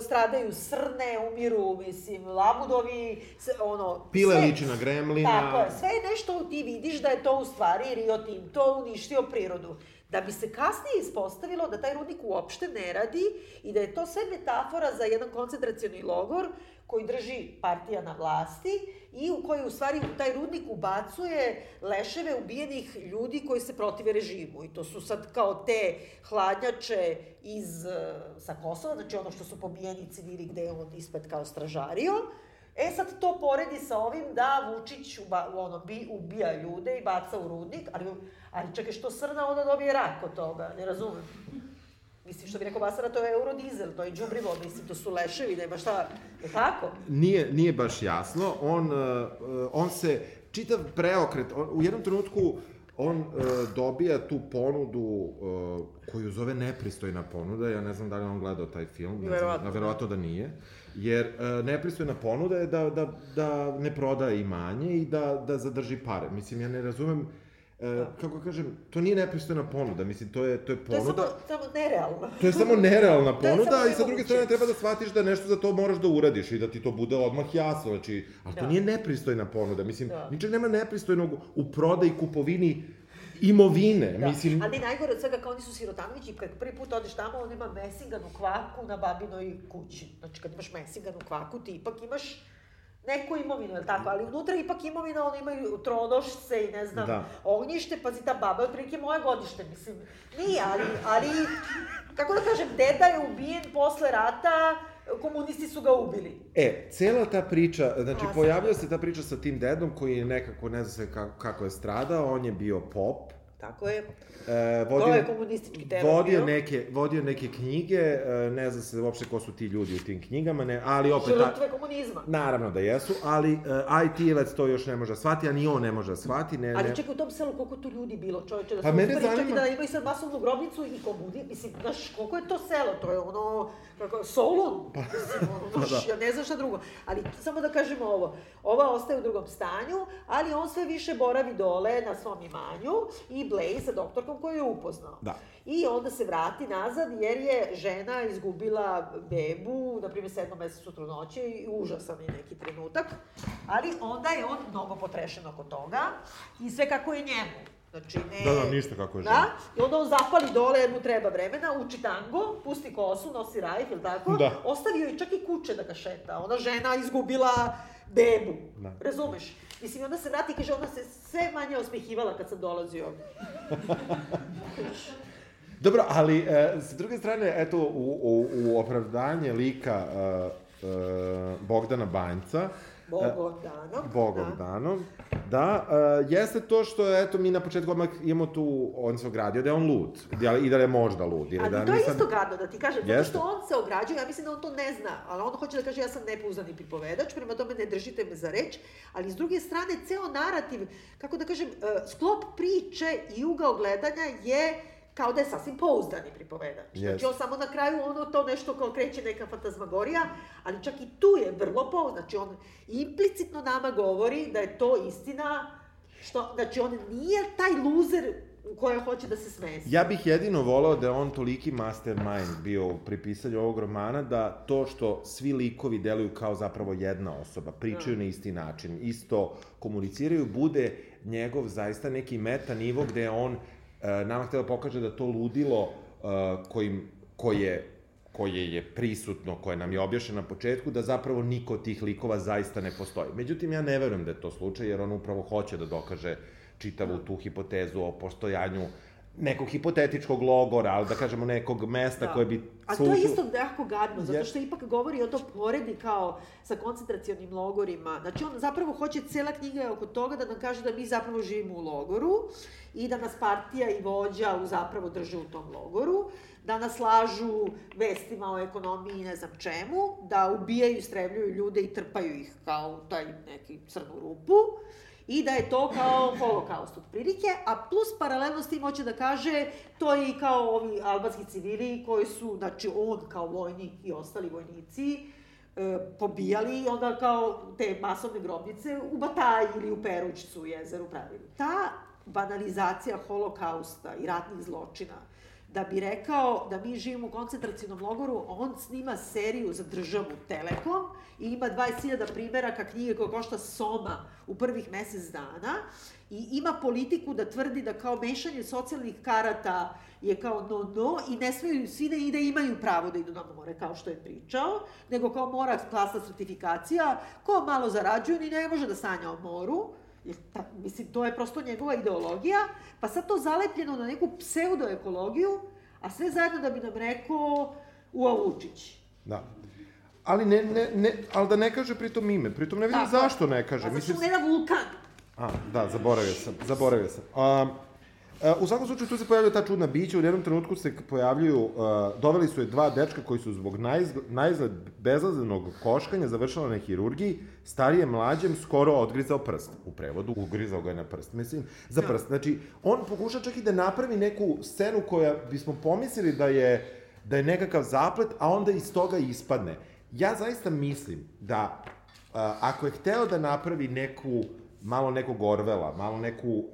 stradaju srne, umiru, mislim, labudovi, se, ono... Pile sve- liči na gremlina. Tako je, sve je nešto ti vidiš da je to u stvari Rio Tinto uništio prirodu. Da bi se kasnije ispostavilo da taj rudnik uopšte ne radi i da je to sve metafora za jedan koncentracioni logor koji drži partija na vlasti i u koji u stvari taj rudnik ubacuje leševe ubijenih ljudi koji se protive režimu. I to su sad kao te hladnjače iz, eh, sa Kosova, znači ono što su pobijeni civili gde je on ispred kao stražario. E sad to poredi sa ovim da Vučić uba, ono, bi, ubija ljude i baca u rudnik, ali, ali čekaj, što srna onda dobije rak od toga, ne razumem. Mislim, što bi rekao Basara, to je eurodizel, to je džubrivo, mislim, to su leševi, nema šta, je tako? Nije, nije baš jasno. On, uh, uh, on se, čitav preokret, on, u jednom trenutku on uh, dobija tu ponudu uh, koju zove nepristojna ponuda, ja ne znam da li on gledao taj film, ne znam, verovatno da nije, jer uh, nepristojna ponuda je da, da, da ne proda imanje i da, da zadrži pare. Mislim, ja ne razumem, uh, kako kažem, to nije nepristojna ponuda, mislim, to je, to je To je ponuda... samo, samo nerealno. To je samo nerealna *laughs* To ponuda samo i sa druge strane treba da shvatiš da nešto za to moraš da uradiš i da ti to bude odmah jasno, znači, ali to Da. nije nepristojna ponuda, mislim, Da. ničeg nema nepristojnog u prodaji, kupovini imovine, Da. mislim, Ali najgore od svega, kao oni su sirotanovići, kad prvi put odeš tamo, on ima mesinganu kvaku na babinoj kući. Znači, kad imaš mesinganu kvaku, ti ipak imaš neku imovinu, je tako? Ali unutra ipak imovina, oni imaju tronošce i ne znam, Da. ognjište, pazi, ta baba je otprilike moje godište, mislim. Nije, ali, ali, kako da kažem, deda je ubijen posle rata, komunisti su ga ubili. E, cela ta priča, znači A, pojavio se ta priča sa tim dedom koji je nekako, ne zna se kako, kako je stradao, on je bio pop, Tako je. E, To je komunistički teror vodio bio. neke, vodio neke knjige, e, ne zna se uopšte ko su ti ljudi u tim knjigama, ne, ali opet... Žrtve komunizma. Naravno da jesu, ali uh, IT-evac to još ne može da shvati, a ni on ne može da shvati. Ne, Ali ne. čekaj, u tom selu koliko tu ljudi bilo, čovječe, da Pa smo mene uspeli čak i zanima- da imaju sad masovnu grobnicu i komuni, mislim, znaš, koliko je to selo, to je ono, kako, Solun, Pa, mislim, ono, *laughs* znaš, ja ne znam šta drugo. Ali samo da kažemo ovo, ova ostaje u drugom stanju, ali on sve više boravi dole na svom imanju i Blaze sa doktorkom koju je upoznao. Da. I onda se vrati nazad jer je žena izgubila bebu, na primjer, sedmom mesecu trudnoće i užasan je neki trenutak. Ali onda je on mnogo potrešen oko toga i sve kako je njemu. Znači, ne... Da, da, ništa kako je Da, žena. i onda on zapali dole jer mu treba vremena, uči tango, pusti kosu, nosi rajf, ili tako? Da. Ostavio je čak i kuće da ga šeta. Ona žena izgubila bebu. Da. Razumeš? Mislim, onda se vrati i kaže, ona se sve manje osmehivala kad sam dolazio. *laughs* Dobro, ali e, s druge strane, eto, u, u, u opravdanje lika e, e, Bogdana Banjca, Bogom danom. Bogom da. danom, da, e, jeste to što, eto, mi na početku odmah imamo tu, on se ogradio da je on lud, da, i da je možda lud. Ili Ali da to je nisam- isto gadno, da ti kažem, zato što on se ograđuje, ja mislim da on to ne zna, ali on hoće da kaže ja sam nepouzdani pripovedač, prema tome ne držite me za reč, ali s druge strane, ceo narativ, kako da kažem, e, sklop priče i ugao gledanja je kao da je sasvim pouzdani pripovedač. Znači, Jeste. on samo na kraju ono to nešto kao kreće neka fantazmagorija, ali čak i tu je vrlo pouzdan. Znači, on implicitno nama govori da je to istina, što, znači, on nije taj luzer u koje hoće da se smesi. Ja bih jedino voleo da je on toliki mastermind bio pri pisanju ovog romana, da to što svi likovi deluju kao zapravo jedna osoba, pričaju na isti način, isto komuniciraju, bude njegov zaista neki meta nivo gde on nama htio da pokaže da to ludilo e, kojim, koje koje je prisutno, koje nam je objašnjeno na početku, da zapravo niko od tih likova zaista ne postoji. Međutim, ja ne verujem da je to slučaj, jer on upravo hoće da dokaže čitavu tu hipotezu o postojanju nekog hipotetičkog logora, ali da kažemo nekog mesta koje bi A to je isto jako gadno, zato što ipak govori o to poredi kao sa koncentracionim logorima. Znači on zapravo hoće, cela knjiga je oko toga da nam kaže da mi zapravo živimo u logoru i da nas partija i vođa u zapravo drže u tom logoru, da nas lažu vestima o ekonomiji i ne znam čemu, da ubijaju, istrebljuju ljude i trpaju ih kao taj neki crnu rupu i da je to kao holokaust otprilike, a plus paralelno s tim hoće da kaže to je i kao ovi albanski civili koji su, znači on kao vojnik i ostali vojnici, e, pobijali i onda kao te masovne grobnice u Bataji ili u Perućcu jezeru pravili. Ta banalizacija holokausta i ratnih zločina, da bi rekao da mi živimo u koncentracijnom logoru, on snima seriju za državu Telekom i ima 20.000 primjeraka knjige koja košta Soma u prvih mesec dana i ima politiku da tvrdi da kao mešanje socijalnih karata je kao no no i ne smeju svi da, i da imaju pravo da idu na more kao što je pričao, nego kao mora klasna sertifikacija, ko malo zarađuje ni ne može da sanja o moru, Jer, ta, mislim, to je prosto njegova ideologija, pa sad to zalepljeno na neku pseudoekologiju, a sve zajedno da bi nam rekao Ua Vučić. Da. Ali, ne, ne, ne, ali da ne kaže pritom ime, pritom ne vidim Tako. zašto ne kaže. A zašto Mislim, ne da vulkan? A, da, zaboravio sam, zaboravio sam. A, u svakom slučaju tu se pojavljaju ta čudna bića, u jednom trenutku se pojavljuju, a, doveli su je dva dečka koji su zbog najizgled, najizgled bezazlenog koškanja završala na hirurgiji, starije mlađem skoro odgrizao prst. U prevodu, ugrizao ga je na prst, mislim, za prst. Znači, on pokuša čak i da napravi neku scenu koja bismo pomislili da je, da je nekakav zaplet, a onda iz toga ispadne. Ja zaista mislim da a, ako je hteo da napravi neku malo nekog Orvela, malo neku uh,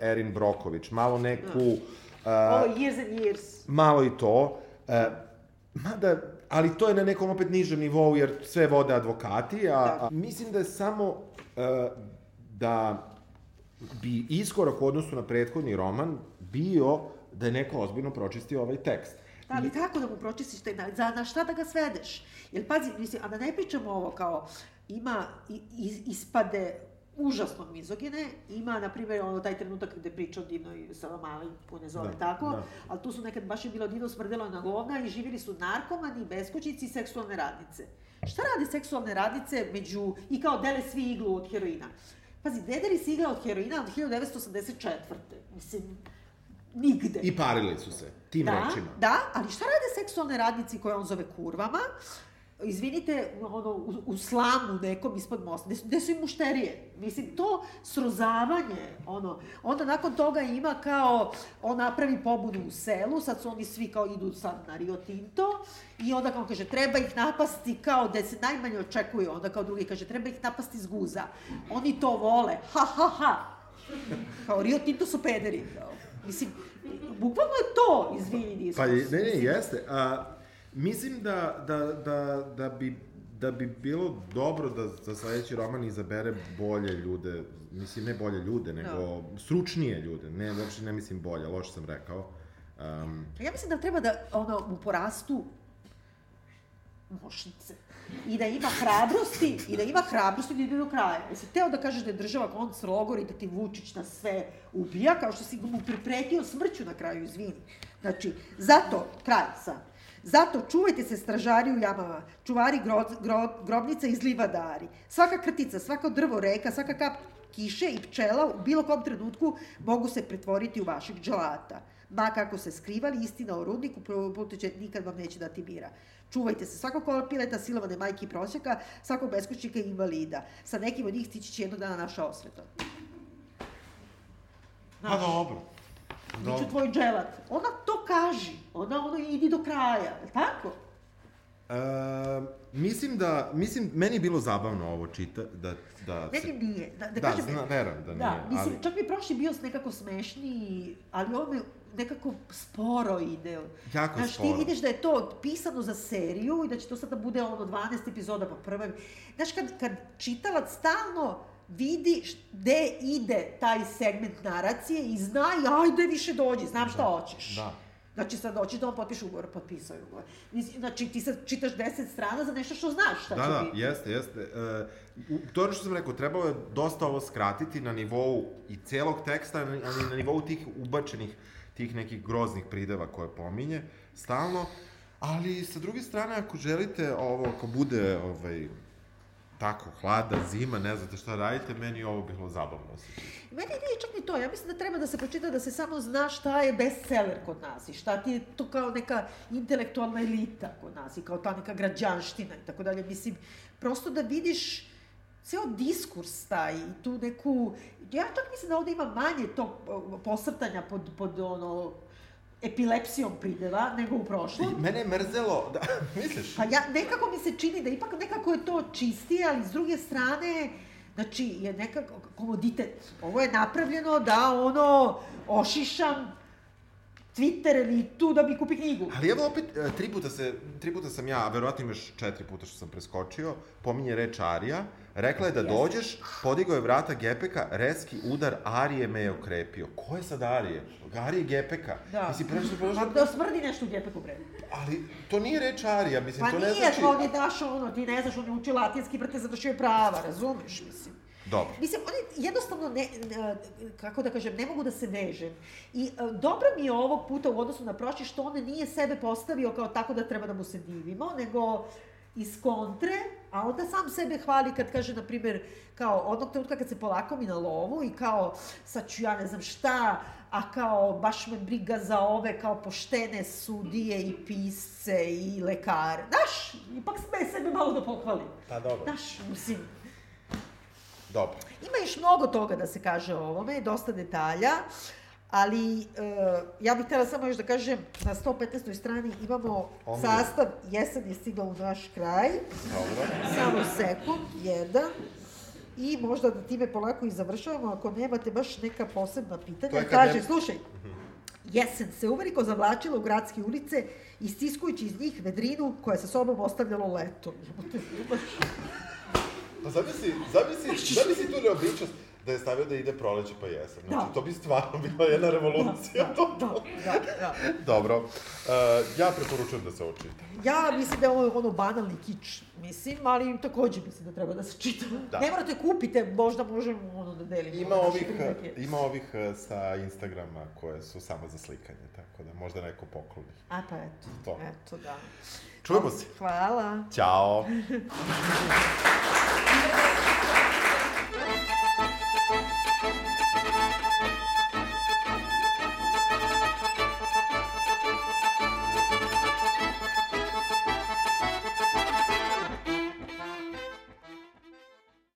Erin Broković, malo neku... Uh, Ovo years and years. malo i to. Uh, mada, ali to je na nekom opet nižem nivou, jer sve vode advokati, a, a mislim da je samo uh, da bi iskorak u odnosu na prethodni roman bio da je neko ozbiljno pročistio ovaj tekst. Da, ali kako da mu pročistiš taj, na, za, na šta da ga svedeš? Jer pazi, mislim, a da ne pričamo ovo kao, ima ispade užasno mizogine, ima, na primjer, ono, taj trenutak gde priča o divnoj Savamali, ko ne zove Da, tako, da. ali tu su nekad baš je bilo divno smrdelo na govna i živjeli su narkomani, beskućnici i seksualne radnice. Šta rade seksualne radnice među, i kao dele svi iglu od heroina? Pazi, dedeli se igla od heroina od 1984. Mislim, nigde. I parili su se, tim da, rečima. Da, ali šta rade seksualne radnici koje on zove kurvama? Izvinite, ono, u, u slamu nekom ispod mosta, gde su, gde su im mušterije? Mislim, to srozavanje, ono, onda nakon toga ima kao, on napravi pobunu u selu, sad su oni svi kao idu sad na Rio Tinto, i onda kao kaže, treba ih napasti kao gde se najmanje očekuje, onda kao drugi kaže, treba ih napasti iz guza. Oni to vole, ha, ha, ha. Kao Rio Tinto su pederi, kao. Mislim, bukvalno je to, izvini, diskus. Pa, ne, ne, jeste. A, mislim da, da, da, da, bi, da bi bilo dobro da za sledeći roman izabere bolje ljude, mislim, ne bolje ljude, nego stručnije ljude, ne, uopšte ne mislim bolje, loše sam rekao. Um, Ja mislim da treba da ono, mu porastu mošnice. I da ima hrabrosti, i da ima hrabrosti da ide do kraja. Jesi teo da kažeš da je država konc logor i da ti Vučić na sve ubija, kao što si mu pripretio smrću na kraju, izvini. Znači, zato, kraj sam, Zato čuvajte se stražari u jamama, čuvari gro, gro, grobnica iz livadari. Svaka krtica, svako drvo reka, svaka kap kiše i pčela u bilo kom trenutku mogu se pretvoriti u vašeg dželata. Ma kako se skrivali, istina o rudniku puteće nikad vam neće dati mira. Čuvajte se svakog pileta, silovane majke i prosjaka, svakog beskućnika i invalida. Sa nekim od njih stići će jednog dana naša osveta. pa dobro. Biću tvoj dželat. Ona to kaži. Ona ono idi do kraja. Je tako? E, mislim da, mislim, meni je bilo zabavno ovo čita, da, da Meni nije. Da, da, Da, kažem, zna, verujem da, Da, nije, mislim, ali... čak mi je prošli bio nekako smešniji, ali ovo me nekako sporo ide. Jako Znaš, sporo. ti vidiš da je to pisano za seriju i da će to sada bude ono 12 epizoda pa prva. Znaš, kad, kad čitalac stalno vidi gde ide taj segment naracije i zna ajde više dođi, znam šta hoćeš. Da. Znači sad hoćeš da on potpiše ugovor, potpisao je ugovor. Znači ti sad čitaš 10 strana za nešto što znaš šta Da, će da, biti. jeste, jeste. E, to je što sam rekao, trebalo je dosta ovo skratiti na nivou i celog teksta, ali na nivou tih ubačenih, tih nekih groznih prideva koje pominje, stalno. Ali, sa druge strane, ako želite ovo, ako bude, ovaj, tako, hlada, zima, ne znate šta radite, meni ovo bilo zabavno čita. Meni nije čak ni to, ja mislim da treba da se pročita da se samo zna šta je bestseller kod nas i šta ti je to kao neka intelektualna elita kod nas i kao ta neka građanština i tako dalje. Mislim, prosto da vidiš ceo diskurs taj i tu neku... Ja čak mislim da ovde ima manje tog posrtanja pod, pod ono, epilepsijom prideva nego u prošlom. Mene je mrzelo, da, *laughs* misliš? Pa ja, nekako mi se čini da ipak nekako je to čistije, ali s druge strane, znači, je nekako komoditet. Ovo je napravljeno da ono, ošišam Twitter elitu da bi kupi knjigu. Ali evo opet, e, tri puta, se, tri puta sam ja, a verovatno imaš četiri puta što sam preskočio, pominje reč Arija, rekla je da dođeš, podigao je vrata Gepeka, reski udar Arije me je okrepio. Ko je sad Arije? Arije Gepeka. Da. Mislim, prešlo, Pa prešlo, da smrdi nešto u djepeku bre. ali to nije reč Arija, mislim, Pa to ne nije, znači... to on je daš ono, ti ne znaš, on je učio latinski, brate, završio je prava, razumeš, mislim. Dobro. Mislim, oni jednostavno ne, ne, kako da kažem, ne mogu da se vežem. I e, dobro mi je ovog puta u odnosu na prošli što on nije sebe postavio kao tako da treba da mu se divimo, nego iz kontre, a onda sam sebe hvali kad kaže, na primjer, kao onog trenutka kad se polako mi na lovu i kao, sad ću ja ne znam šta, a kao baš me briga za ove kao poštene sudije i pisce i lekare. Znaš, ipak sme sebe malo da pohvali. Pa dobro. Znaš, mislim, Dobro. Ima još mnogo toga da se kaže o ovome, dosta detalja, ali e, ja bih htjela samo još da kažem, na 115. strani imamo Omiljen. sastav Jesen je stigla u naš kraj, Dobro. samo sekund, jedan, i možda da time polako i završavamo, ako nemate baš neka posebna pitanja. Kaže, ne- slušaj, Jesen se uveliko zavlačila u gradske ulice, istiskujući iz njih vedrinu koja sa sobom ostavljalo leto. Pa zamisli, zamisli, zamisli tu neobičnost. Da je stavio da ide proleće pa jesen. Znači, Da. to bi stvarno bila jedna revolucija. Da, da, da. Dobro. Uh, ja preporučujem da se ovo čita. Ja mislim da je ovo ono banalni kič, mislim, ali takođe mislim da treba da se čita. Da. Ne morate kupite, možda možemo ono da delimo. Ima naše ovih, prilike. ima ovih eh, sa Instagrama koje su samo za slikanje, tako da možda neko pokloni. A pa eto, To. eto da. Čujemo se. Hvala. Ćao. *laughs*